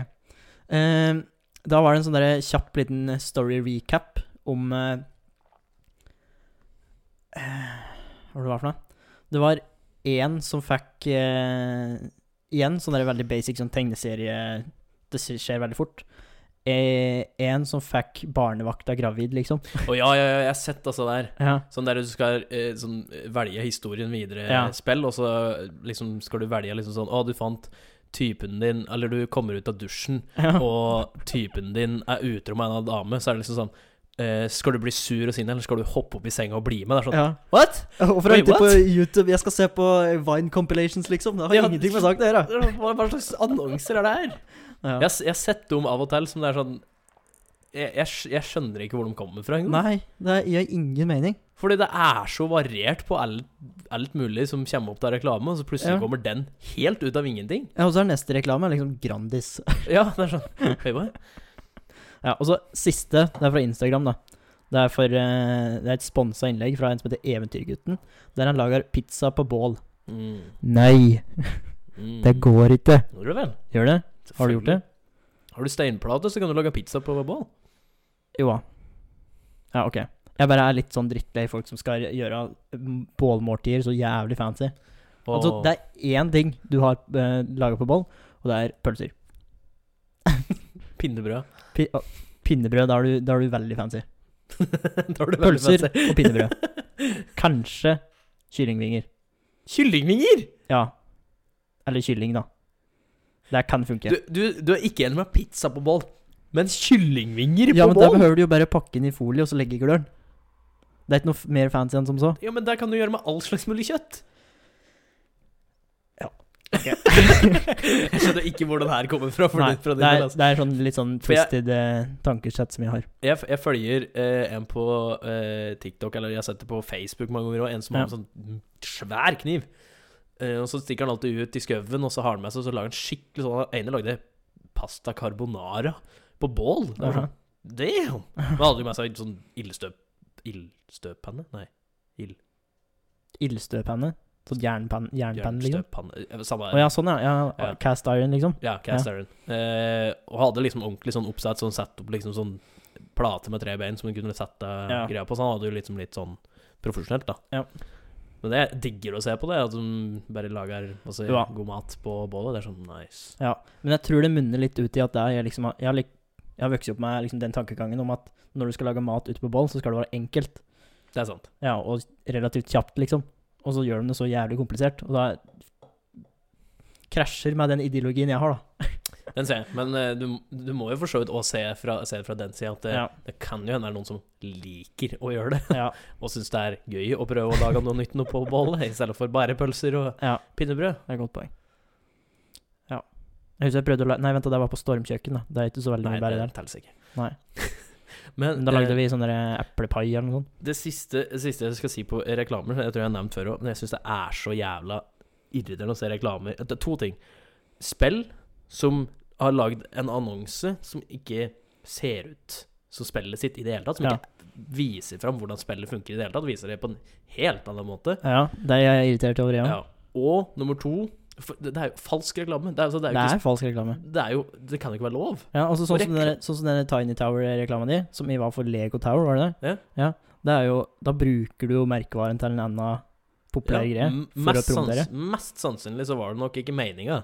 Uh, da var det en sånn der kjapp liten story recap om eh, Hva var det var for noe? Det var én som fikk uh, Igjen sånn der veldig basic sånn tegneserie Det skjer veldig fort. Eh, en som fikk barnevakta gravid, liksom. Å ja, ja, ja, jeg har sett altså der. Ja. Sånn der du skal eh, sånn, velge historien videre Ja. spill, og så liksom skal du velge liksom sånn Å, du fant typen din Eller du kommer ut av dusjen, ja. og typen din er utro med en av dame, så er det liksom sånn Uh, Skal du bli sur og sinna, eller skal du hoppe opp i senga og bli med? Det er sånn ja. What? Hvorfor er jeg på? YouTube? Jeg skal se på Vine compilations, liksom. Det har Ja, ingenting med saken å gjøre. Hva slags annonser er det her? Ja. Jeg, jeg har sett dem av og til som det er sånn jeg, jeg, jeg skjønner ikke hvor de kommer fra engang. Nei, det gir ingen mening. Fordi det er så variert på alt, alt mulig som kommer opp av reklame, og så plutselig Ja. kommer den helt ut av ingenting. Ja, og så er neste reklame liksom Grandis. Ja, det er sånn hva? Ja, og så siste, det er fra Instagram, da. Det er, for, eh, det er et sponsa innlegg fra en som heter Eventyrgutten, der han lager pizza på bål. Mm. Nei, Mm. det går ikke. Gjør det vel? Gjør det? Har du gjort det? Har du steinplate, så kan du lage pizza på bål. Jo da. Ja, ok. Jeg bare er litt sånn drittlei folk som skal gjøre bålmåltider så jævlig fancy. Oh. Altså, det er én ting du har uh, laga på bål, og det er pølser. pinnebrød. P å, pinnebrød, da er, du, da er du veldig fancy. du veldig Pølser fancy. og pinnebrød. Kanskje kyllingvinger. Kyllingvinger! Ja. Eller kylling, da. Det kan funke. Du, du, du er ikke enig med pizza på bål, men kyllingvinger ja, på men da der behøver du jo bare pakke den i folie og så legge i gløren. Det er ikke noe mer fancy enn som så. Ja, men det kan du gjøre med all slags mulig kjøtt. Ja. jeg skjønner ikke hvor den her kommer fra. Nei, det, fra det, er, altså. det er sånn litt sånn twisted jeg- eh, tankesett som jeg har. jeg, jeg følger eh, en på eh, TikTok, eller jeg har sett det på Facebook mange ganger òg, en som har en sånn svær kniv. Eh, og så stikker han alltid ut i skauen, og så har han med seg Så lager han skikkelig sånn Den ene lagde pasta carbonara på bål. Det var sånn Damn! Han hadde jo med seg sånn ildstøp... Ildstøppanne? Nei. Ild... Ildstøppanne. Sånn jernpanne, jernpanne liksom. Eh, Samme Å ja, sånn ja. ja. Ja. Cast iron, liksom. Ja, cast iron. Eh, og hadde liksom ordentlig sånn oppsett, sånn satt opp liksom sånn plate med tre bein som hun kunne sette Ja. greia på. Så han hadde jo liksom litt sånn profesjonelt, da. Ja. Men det jeg digger å se på det, at de bare lager altså, Ja. god mat på bålet. Det er sånn nice. Ja. Men jeg tror det munner litt ut i at jeg liksom Jeg har, Jeg har vokst opp med liksom, den tankegangen om at når du skal lage mat ute på bål, så skal det være enkelt. Det er sant. Ja, og relativt kjapt, liksom. Og så gjør de det så jævlig komplisert. Og da krasjer med den ideologien jeg har, da. Den ser jeg. Men uh, du, du må jo for så vidt òg se det fra den sida at det, Ja. det kan jo hende det er noen som liker å gjøre det, Ja. og syns det er gøy å prøve å lage noe nytt noe på bollet, i stedet for bare pølser og ja. pinnebrød. Det er et godt poeng. Ja. Jeg husker jeg prøvde å lage Nei, vent, det var på Stormkjøkken, da. Det er ikke så veldig mye bedre der. telles ikke. Nei. Men da lagde eh, vi sånn der eplepai eller noe sånt. det siste, det siste jeg skal si på reklamer, jeg tror jeg har nevnt før òg, men jeg syns det er så jævla irriterende å se reklamer Det er to ting. Spill som har lagd en annonse som ikke ser ut som spillet sitt i det hele tatt. Som Ja. ikke viser fram hvordan spillet funker i det hele tatt. Viser det på en helt annen måte. Ja, det er jeg irritert over, ja. Ja. Og nummer to det, det er jo falsk reklame. Det er, altså, det er Det er falsk reklame. Det jo Det kan jo ikke være lov. Ja, altså sånn som, denne, sånn som denne Tiny Tower-reklama di, som i var for Lego Tower, var det det? Ja. Det er jo Da bruker du jo merkevaren til en annen populær Ja, greie for å promotere. Sans, mest sannsynlig så var det nok ikke meninga.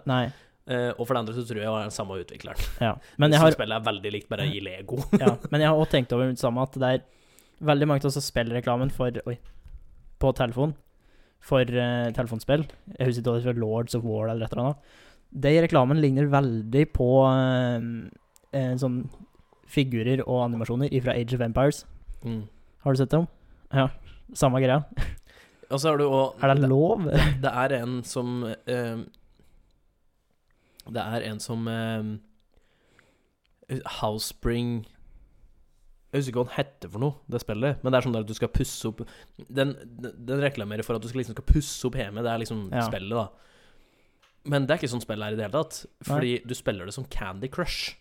Eh, og for det andre så tror jeg det var den samme utvikleren. Ja. Men jeg har, Spillet er veldig likt, bare i Lego. ja, men jeg har også tenkt over det samme, at det er veldig mange av oss som spiller reklamen for Oi. På telefon. For uh, telefonspill. Jeg husker ikke om det var, Lords of War eller et eller annet. De reklamen ligner veldig på uh, uh, sånn figurer og animasjoner fra Age of Empires. Mm. Har du sett dem? Ja. Samme greia. Og så har du òg Er det lov? Det er en som Det er en som eh, Housespring Jeg husker ikke hva den heter for noe, det spillet. Men det er sånn at du skal pusse opp Den, den, reklamerer for at du skal, liksom skal pusse opp hjemme. Det er liksom Ja. spillet, da. Men det er ikke sånn spillet er i det hele tatt. Fordi du spiller det som Candy Crush.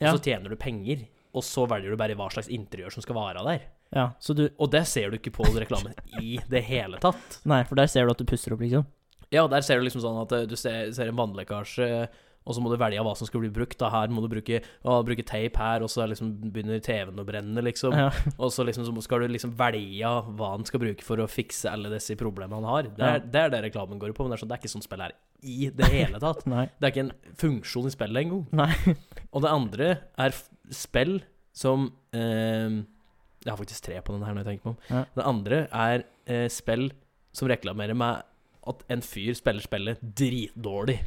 Og Ja. så tjener du penger. Og så velger du bare hva slags interiør som skal være der. Ja, så du Og det ser du ikke på reklamen i det hele tatt. Nei, for der ser du at du pusser opp, liksom. Ja, der ser du liksom sånn at eh, du ser, ser en vannlekkasje, og så må du velge hva som skal bli brukt. Da her må du bruke, å, bruke tape her, og så liksom begynner TV-en å brenne, liksom. Ja. Og så liksom så skal du liksom velge hva han skal bruke for å fikse alle disse problemene han har. Det er, Ja. det er det reklamen går på, men det er, sånn, det er ikke sånn spill er i det hele tatt. Det er ikke en funksjon i spillet engang. Og det andre er spill som eh, Jeg har faktisk tre på den her når jeg tenker meg om. Ja. Det andre er eh, spill som reklamerer med at en fyr spiller spillet dritdårlig.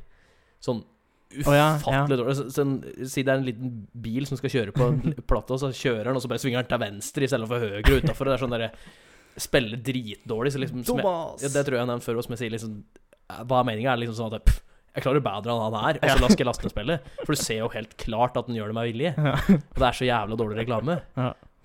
Sånn Å ja, ufattelig dårlig. Så, sånn, si det er en liten bil som skal kjøre på en platte, og så kjører den, og så bare svinger den til venstre istedenfor høyre utafor. Det er sånn derre Spiller dritdårlig. Så liksom, som jeg, ja, det tror jeg jeg har nevnt før, som jeg sier liksom Hva er meninga? Er det liksom sånn at pff, jeg klarer bedre enn han her, og så lasker skal jeg laste ned spillet? For du ser jo helt klart at den gjør det med vilje. Og det er så jævla dårlig reklame.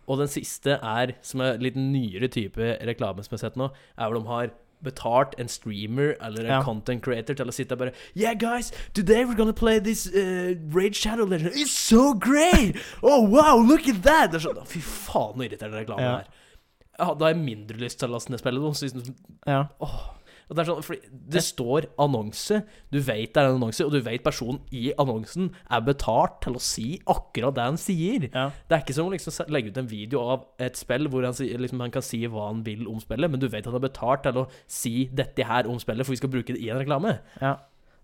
Og den siste er, som er litt nyere type reklame som jeg har sett nå, er hvor de har betalt en streamer eller en Ja. content creator til å sitte og bare Yeah, guys, today we're gonna play this uh, Raid Shadow Legend. It's so great! Oh, wow, look at that! Det er sånn, Fy faen, så irriterende reklame Ja. her. er. Ja, da har jeg mindre lyst til å laste ned spillet. så liksom- Ja. og det er sånn, det står annonse, du vet det er en annonse, og du vet personen i annonsen er betalt til å si akkurat det han sier. ja. Det er ikke som å liksom legge ut en video av et spill hvor han, liksom, han kan si hva han vil om spillet, men du vet han er betalt til å si dette her om spillet, for vi skal bruke det i en reklame. Ja.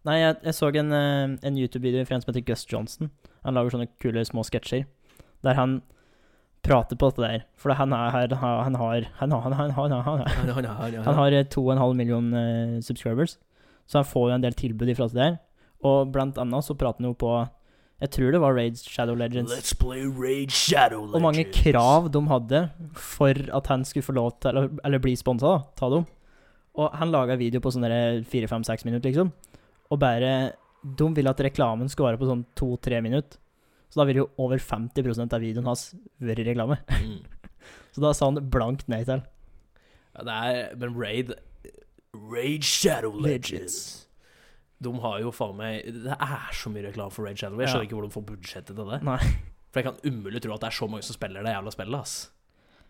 Nei, jeg, jeg så en, eh, en YouTube-video fra en som heter Gus Johnson. Han lager sånne kule små sketsjer der han prater på dette der. For han, er, han har Han har Han har, han har, han har, han har, Han, han, han, han har eh, 2,5 million uh, subscribers, så han får jo en del tilbud ifra det der. Og blant annet så prater han jo på Jeg tror det var Raids Shadow Legends. Let's play Raid Shadow Legends. Og mange krav de hadde for at han skulle få lov til Eller, eller bli sponsa. Ta dem. Og han laga video på sånne fire-fem-seks minutter, liksom. Og bare De ville at reklamen skulle være på sånn to-tre minutter. Så da ville jo over 50% av videoen hans vært reklame. Mm. Så da sa han blankt nei til. Ja, det er Men Raid Raid Shadow Legends. De har jo faen meg Det er så mye reklame for Raid Shadow. Jeg Ja. ikke hvor de får budsjettet til det. Nei. For jeg kan umulig tro at det er så mange som spiller det jævla spillet, ass.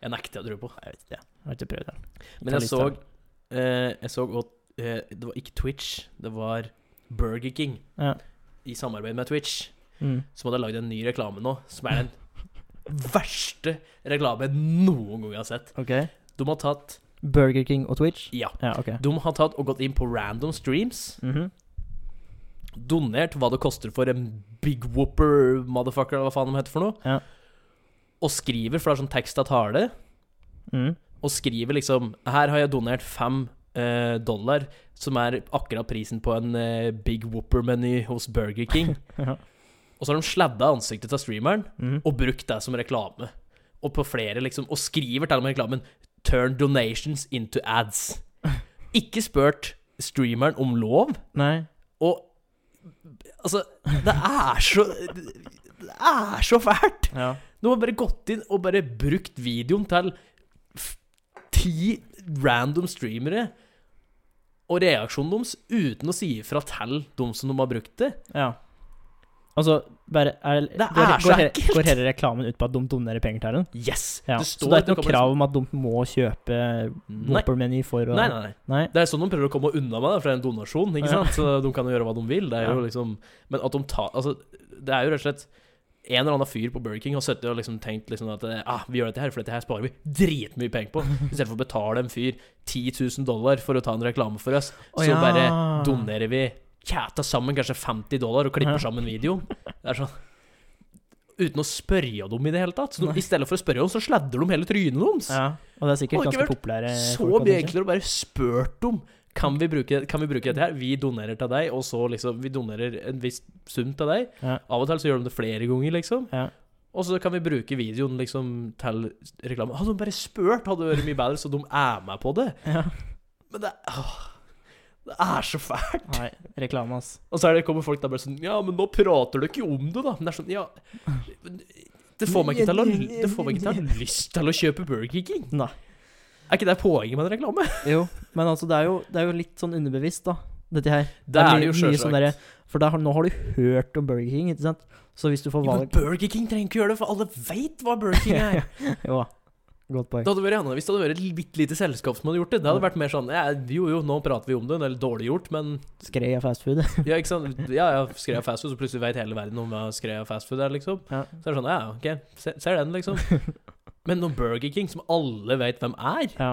Jeg nekter å tro på. Jeg vet ikke. Jeg har ikke prøvd det. Men jeg så eh, Jeg så også, eh, Det var ikke Twitch, det var Burger King Ja. i samarbeid med Twitch, Mm. som hadde lagd en ny reklame nå, som er den verste reklame jeg noen gang har sett. Okay. De har tatt Burger King og Twitch? Ja. Ja, okay. De har tatt og gått inn på random streams, Mhm. donert hva det koster for en big whopper motherfucker, eller hva faen de heter for noe, Ja. og skriver, for det er sånn tekst av tale, Mm. og skriver liksom Her har jeg donert fem eh, dollar, som er akkurat prisen på en eh, Big Whopper-meny hos Burger King. Ja. Og så har de sladda ansiktet til streameren Mm. og brukt det som reklame. Og på flere, liksom. Og skriver til og med reklamen 'Turn donations into ads'. Ikke spurt streameren om lov. Nei. Og altså Det er så Det er så fælt! Ja. De har bare gått inn og bare brukt videoen til ti random streamere og reaksjonen deres uten å si ifra til dem som de har brukt det. ja. Altså, bare er, Det er går, så går, he- ekkelt. går hele reklamen ut på at de donerer penger til den? Yes! Ja. Det Så det er ikke noe krav om at de må kjøpe. Whopper-meny for å Nei, nei, nei. Nei? Det er sånn de prøver å komme unna med det, for det er en donasjon, ikke sant? Så de kan jo gjøre hva de vil. Det er jo liksom Men at de tar Altså, det er jo rett og slett en eller annen fyr på Burger King har sittet og liksom tenkt liksom at ah, vi gjør dette her, for dette her sparer vi dritmye penger på. Istedenfor å betale en fyr 10 000 dollar for å ta en reklame for oss, så ja. bare donerer vi kjæta sammen kanskje 50 dollar og klipper sammen videoen. Det er sånn Uten å spørre dem i det hele tatt. Så de, I stedet for å spørre dem, så sladder de hele trynet deres. Ja. Og det er sikkert ganske populære Så mye enklere å bare spørre dem kan vi, bruke, kan vi bruke dette her? Vi donerer til deg, og så liksom Vi donerer en viss sum til deg. Ja. Av og til så gjør de det flere ganger, liksom. Ja. Og så kan vi bruke videoen liksom til reklame. Hadde de bare spurt, hadde det vært mye bedre, så de er med på det. Ja. Men det, åh, det er så fælt. Nei, reklame, ass. Og så er det, kommer folk der bare sånn Ja, men nå prater du ikke om det, da. Men det er sånn, ja Det får meg ikke til å, det får meg ikke til å ha lyst til å kjøpe Burger King. Nei. Er ikke det poenget med en reklame? Jo, men altså, det er jo, det er jo litt sånn underbevisst, da, dette her. Det er det mye- jo sjølsagt. sånn For der, nå har du hørt om Burger King, ikke sant? Så hvis du får valg men Burger King trenger ikke gjøre det, for alle veit hva Burger King er. Jo da. Godt poeng. Det hadde vært annerledes hvis det hadde vært et bitte lite selskap som hadde gjort det. Det hadde vært mer sånn ja, Jo, jo, nå prater vi om det, det er dårlig gjort, men av fastfood. Ja, ikke sant? Ja, ja, skrev fastfood, fast så plutselig vet hele verden om hva av fastfood er, liksom. Ja. Så er det sånn, ja, ok, se, ser den, liksom. Men når Burger King, som alle vet hvem er, ja.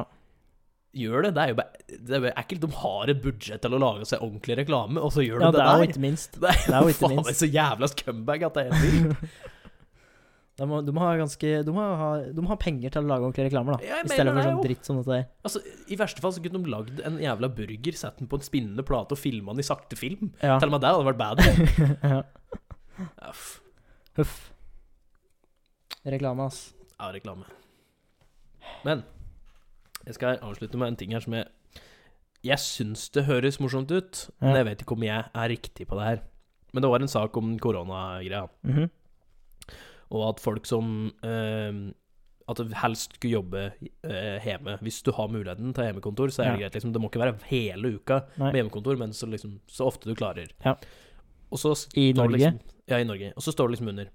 gjør det, det er jo bare, det er bare ekkelt. De har et budsjett til å lage seg ordentlig reklame, og så gjør de ja, det det, er jo ikke minst. Det er jo faen meg så jævla scumbag at det er helt vilt. De må, de må ha ganske de må ha, de må ha penger til å lage ordentlige reklamer, da. I stedet for sånn dritt som dette der. Altså, I verste fall så kunne de lagd en jævla burger, satt den på en spinnende plate og filma den i sakte film. Ja. Til og med det hadde vært bad. ja. Uff. Huff. Reklame, ass. Ja, reklame. Men jeg skal avslutte med en ting her som jeg Jeg syns det høres morsomt ut, men jeg vet ikke om jeg er riktig på det her. Men det var en sak om koronagreia, Mhm. Og at folk som eh, At du helst skulle jobbe eh, hjemme. Hvis du har muligheten til hjemmekontor, så er det Ja. greit. Liksom, det må ikke være hele uka Nei. med hjemmekontor, men så, liksom, så ofte du klarer. Ja. Og så I Norge? Liksom, ja, i Norge. Og så står det liksom under.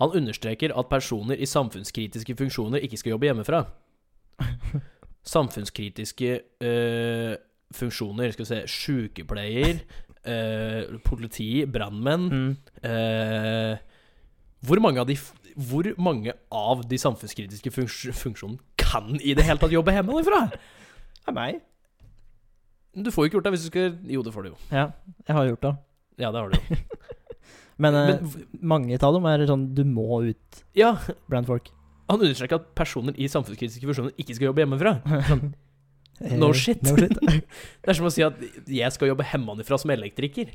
Han understreker at personer i samfunnskritiske funksjoner ikke skal jobbe hjemmefra. Samfunnskritiske øh, funksjoner, skal vi se Sykepleier, øh, politi, brannmenn Mm. øh, hvor, mange av de, av de samfunnskritiske funks funksjonene kan i det hele tatt jobbe hjemmefra? Det er meg. Du får jo ikke gjort det hvis du skal Jo, det får du jo. Ja, jeg har gjort det. Ja, det har du jo. Men, eh, Men mange av dem er sånn du må ut ja, blant folk. Han understreker at personer i samfunnskritiske funksjoner ikke skal jobbe hjemmefra. Eh, No shit. No shit. Det er som å si at jeg skal jobbe hjemmefra som elektriker.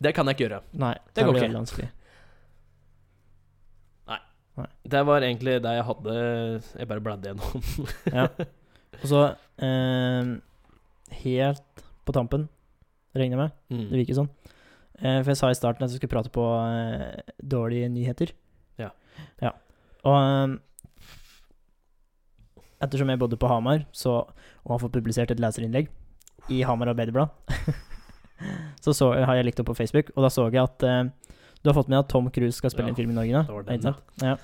Det kan jeg ikke gjøre. Nei, Det det går ikke. Nei. Nei. Det var egentlig det jeg hadde Jeg bare bladde gjennom. Ja. Og så eh, Helt på tampen, regner jeg med. Det Mm. virker sånn. Eh, for jeg sa i starten at jeg skulle prate på eh, dårlige nyheter. Ja. ja. Og eh, ettersom jeg bodde på Hamar så, og har fått publisert et leserinnlegg i Hamar Arbeiderblad, så, så har jeg likt opp på Facebook, og da så jeg at uh, du har fått med at Tom Cruise skal spille Ja, en film i Norge nå. det var den. Ja.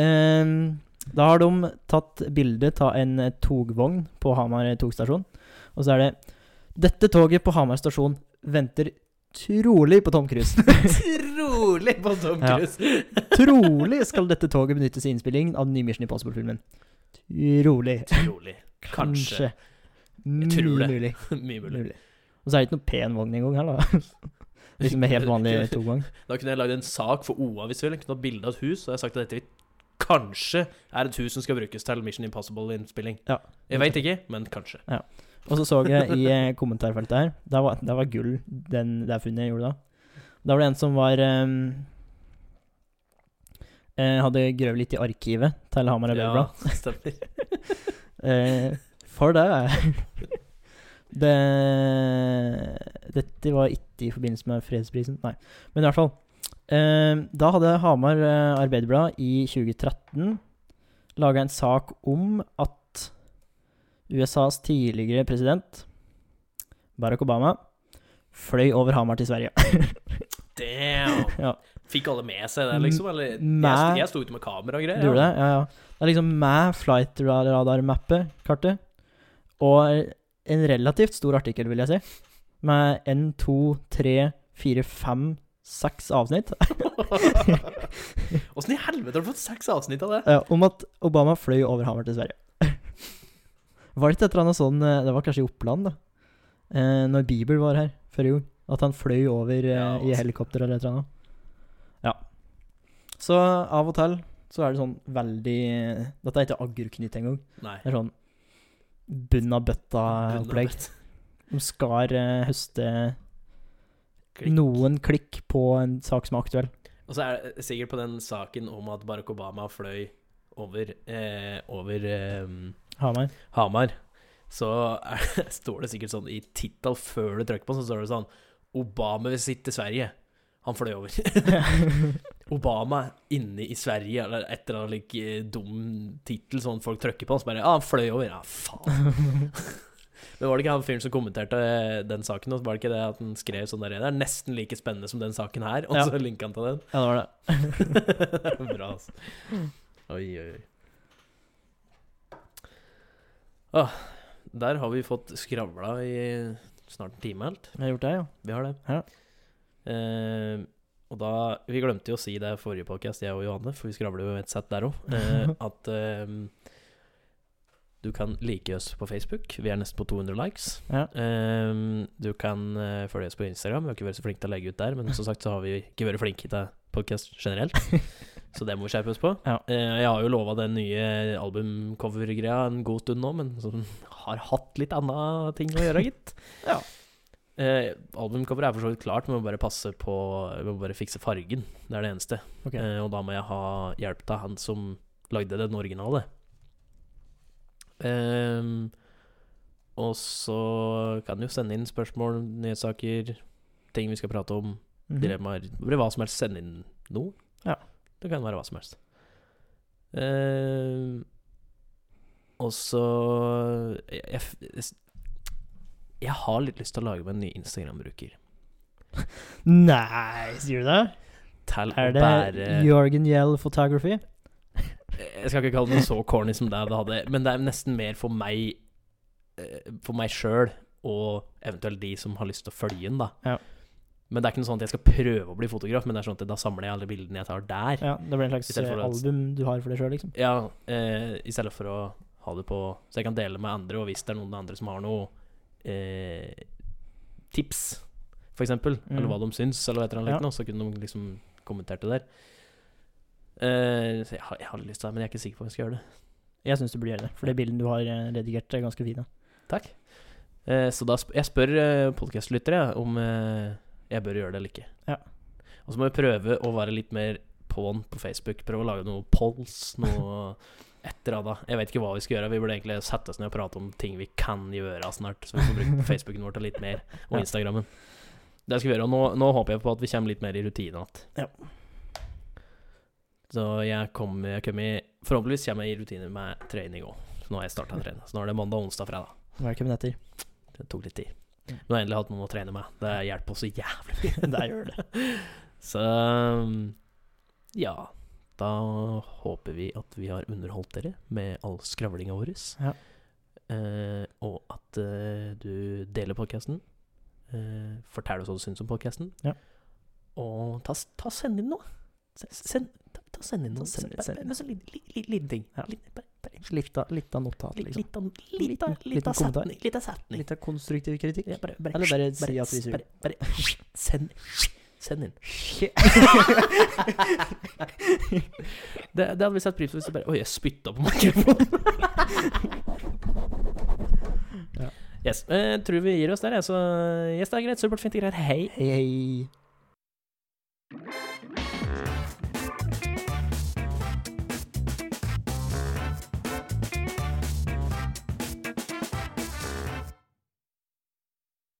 uh, da har de tatt bilde av en eh, togvogn på Hamar togstasjon, og så er det Dette toget på Hamar stasjon venter trolig på Tom Cruise. Trolig på Tom Ja. Cruise. trolig skal dette toget benyttes i innspillingen av den nye Mission Impossible-filmen. Trolig. Trolig. Kanskje. Kanskje. Mye tror det. mulig. Mye mulig. Og så er det ikke noe pen vogn engang heller. liksom helt vanlig togvogn. Da kunne jeg lagd en sak for OA visuelt. Jeg kunne hatt bilde av et hus, og jeg har sagt at dette kanskje er et hus som skal brukes til Mission Impossible-innspilling. Ja. Jeg veit ikke, men kanskje. Og så så jeg i eh, kommentarfeltet her Det var, der var gull, den, det funnet jeg gjorde da. Da var det en som var eh, Hadde grøvd litt i arkivet til Hamar Arbeiderblad. Ja, stemmer. Eh, for det Det Dette var ikke i forbindelse med fredsprisen, nei. Men i hvert fall. Eh, da hadde Hamar eh, Arbeiderblad i 2013 laga en sak om at USAs tidligere president, Barack Obama, fløy over Hamar til Sverige. Damn! Ja. Fikk alle med seg det, liksom? Eller jeg, jeg sto ute med kamera og greier. Ja. det? Ja, ja. Det er liksom med flight radar-mappet, kartet, og en relativt stor artikkel, vil jeg si. Med en, to, tre, fire, fem, seks avsnitt Åssen i helvete har du fått seks avsnitt av det? ja, om at Obama fløy over Hamar til Sverige. var det ikke et eller annet sånn eh, Det var kanskje i Oppland, da. Eh, når Bieber var her forrige gang. At han fløy over eh, Ja, i altså. helikopter eller et eller annet. Ja. Så av og til så er det sånn veldig Dette er ikke agurknytt engang. Det er sånn bunn av bøtta-opplegg. De skal eh, høste Klikk. noen klikk på en sak som er aktuell. Og så er det sikkert på den saken om at Barack Obama fløy over, eh, over eh, Hamar. Hamar, så er, står det sikkert sånn i tittel før du trykker på, så står det sånn Obama vil sitte i Sverige. Han fløy over. Obama inne i Sverige, eller et eller annet like, eh, dum tittel sånn folk trykker på, og så bare Ja, han fløy over. Ja, faen. Men var det ikke han fyren som kommenterte eh, den saken? Og var det ikke det at han skrev sånn der Det er nesten like spennende som den saken her, og Ja. så linka han til den? Ja, det var det. Bra, altså. Oi, oi, oi. Ah, der har vi fått skravla i snart en time helt. Vi har gjort det, ja. Vi har det. Ja. Eh, og da Vi glemte jo å si det i forrige podcast, jeg og Johanne, for vi skravler jo et sett der òg, eh, at eh, du kan like oss på Facebook. Vi er nesten på 200 likes. Ja. Eh, du kan eh, følge oss på Instagram. Vi har ikke vært så flinke til å legge ut der, men som sagt så har vi ikke vært flinke til podcast generelt. Så det må vi skjerpe oss på. Ja. Eh, jeg har jo lova den nye albumcover-greia en god stund nå, men som har hatt litt anna ting å gjøre, gitt. Ja. Eh, albumcoveret er for så vidt klart, vi må bare passe på Vi må bare fikse fargen. Det er det eneste. Ok. Eh, og da må jeg ha hjelp av han som lagde den originale. Eh, og så kan du jo sende inn spørsmål, nyhetssaker, ting vi skal prate om, Mhm. dilemmaer. Bare hva som helst. Send inn noe. Ja. Det kan være hva som helst. Eh, og så jeg, jeg, jeg har litt lyst til å lage meg en ny Instagram-bruker. Nei, sier du det? Til Er det bære Jorgen Yell Photography? Jeg skal ikke kalle den så corny som det det hadde, men det er nesten mer for meg eh, For meg sjøl, og eventuelt de som har lyst til å følge den, da. Ja. Men det er ikke noe sånn at jeg skal prøve å bli fotograf, men det er sånn at da samler jeg alle bildene jeg tar der. Ja, det blir en slags eh, album du har for deg sjøl, liksom. Ja, eh, i stedet for å ha det på Så jeg kan dele med andre, og hvis det er noen andre som har noe eh, tips, eksempel, Mm. eller hva de syns, eller et eller annet Ja. så kunne de liksom kommentert det der. Eh, jeg har, jeg har lyst til det, men jeg er ikke sikker på om jeg skal gjøre det. Jeg syns du burde gjøre det, for det bildet du har eh, redigert, er ganske fint. Takk. Eh, så da sp jeg spør eh, podkastlyttere om eh, jeg bør gjøre det eller ikke. Ja. Og så må vi prøve å være litt mer på'n på Facebook. Prøve å lage noe polls, noe et eller annet. Jeg vet ikke hva vi skal gjøre. Vi burde egentlig sette oss ned og prate om ting vi kan gjøre snart, så vi får bruke Facebooken vår til litt mer, og. Instagrammen. Det skal vi gjøre. Og nå, nå håper jeg på at vi kommer litt mer i rutine igjen. Ja. Så jeg kommer jeg kommer Forhåpentligvis kommer jeg i rutine med trening òg. Nå har jeg starta å trene. Så nå er det mandag, onsdag, fredag. Velkommen etter. Det tok litt tid. Nå har jeg endelig hatt noen å trene med. Det hjelper oss så jævlig mye. Der gjør det. Så ja. Da håper vi at vi har underholdt dere med all skravlinga vår. Ja. Eh, og at eh, du deler podkasten. Eh, fortell oss hva du syns om podkasten. Ja. Og ta, ta send inn noe. Send, ta, ta send inn noe. Send- Bare- bare- inn. så liten li- li- liten ting. Ja. Bare- Litt av, litt av notat, liksom. litt av litt av- litt av setning. Litt av setning. Litt av konstruktiv kritikk. Ja, bare, bare, Eller bare si at vi suger. bare, bare, send, send inn. det, det hadde vi satt pris på hvis du bare Oi, jeg spytta på mikrofonen. Ja. Yes. eh, tror vi gir oss der, jeg. Så yes, det er greit. Supert, fint og greit. Hei. Hei, hei.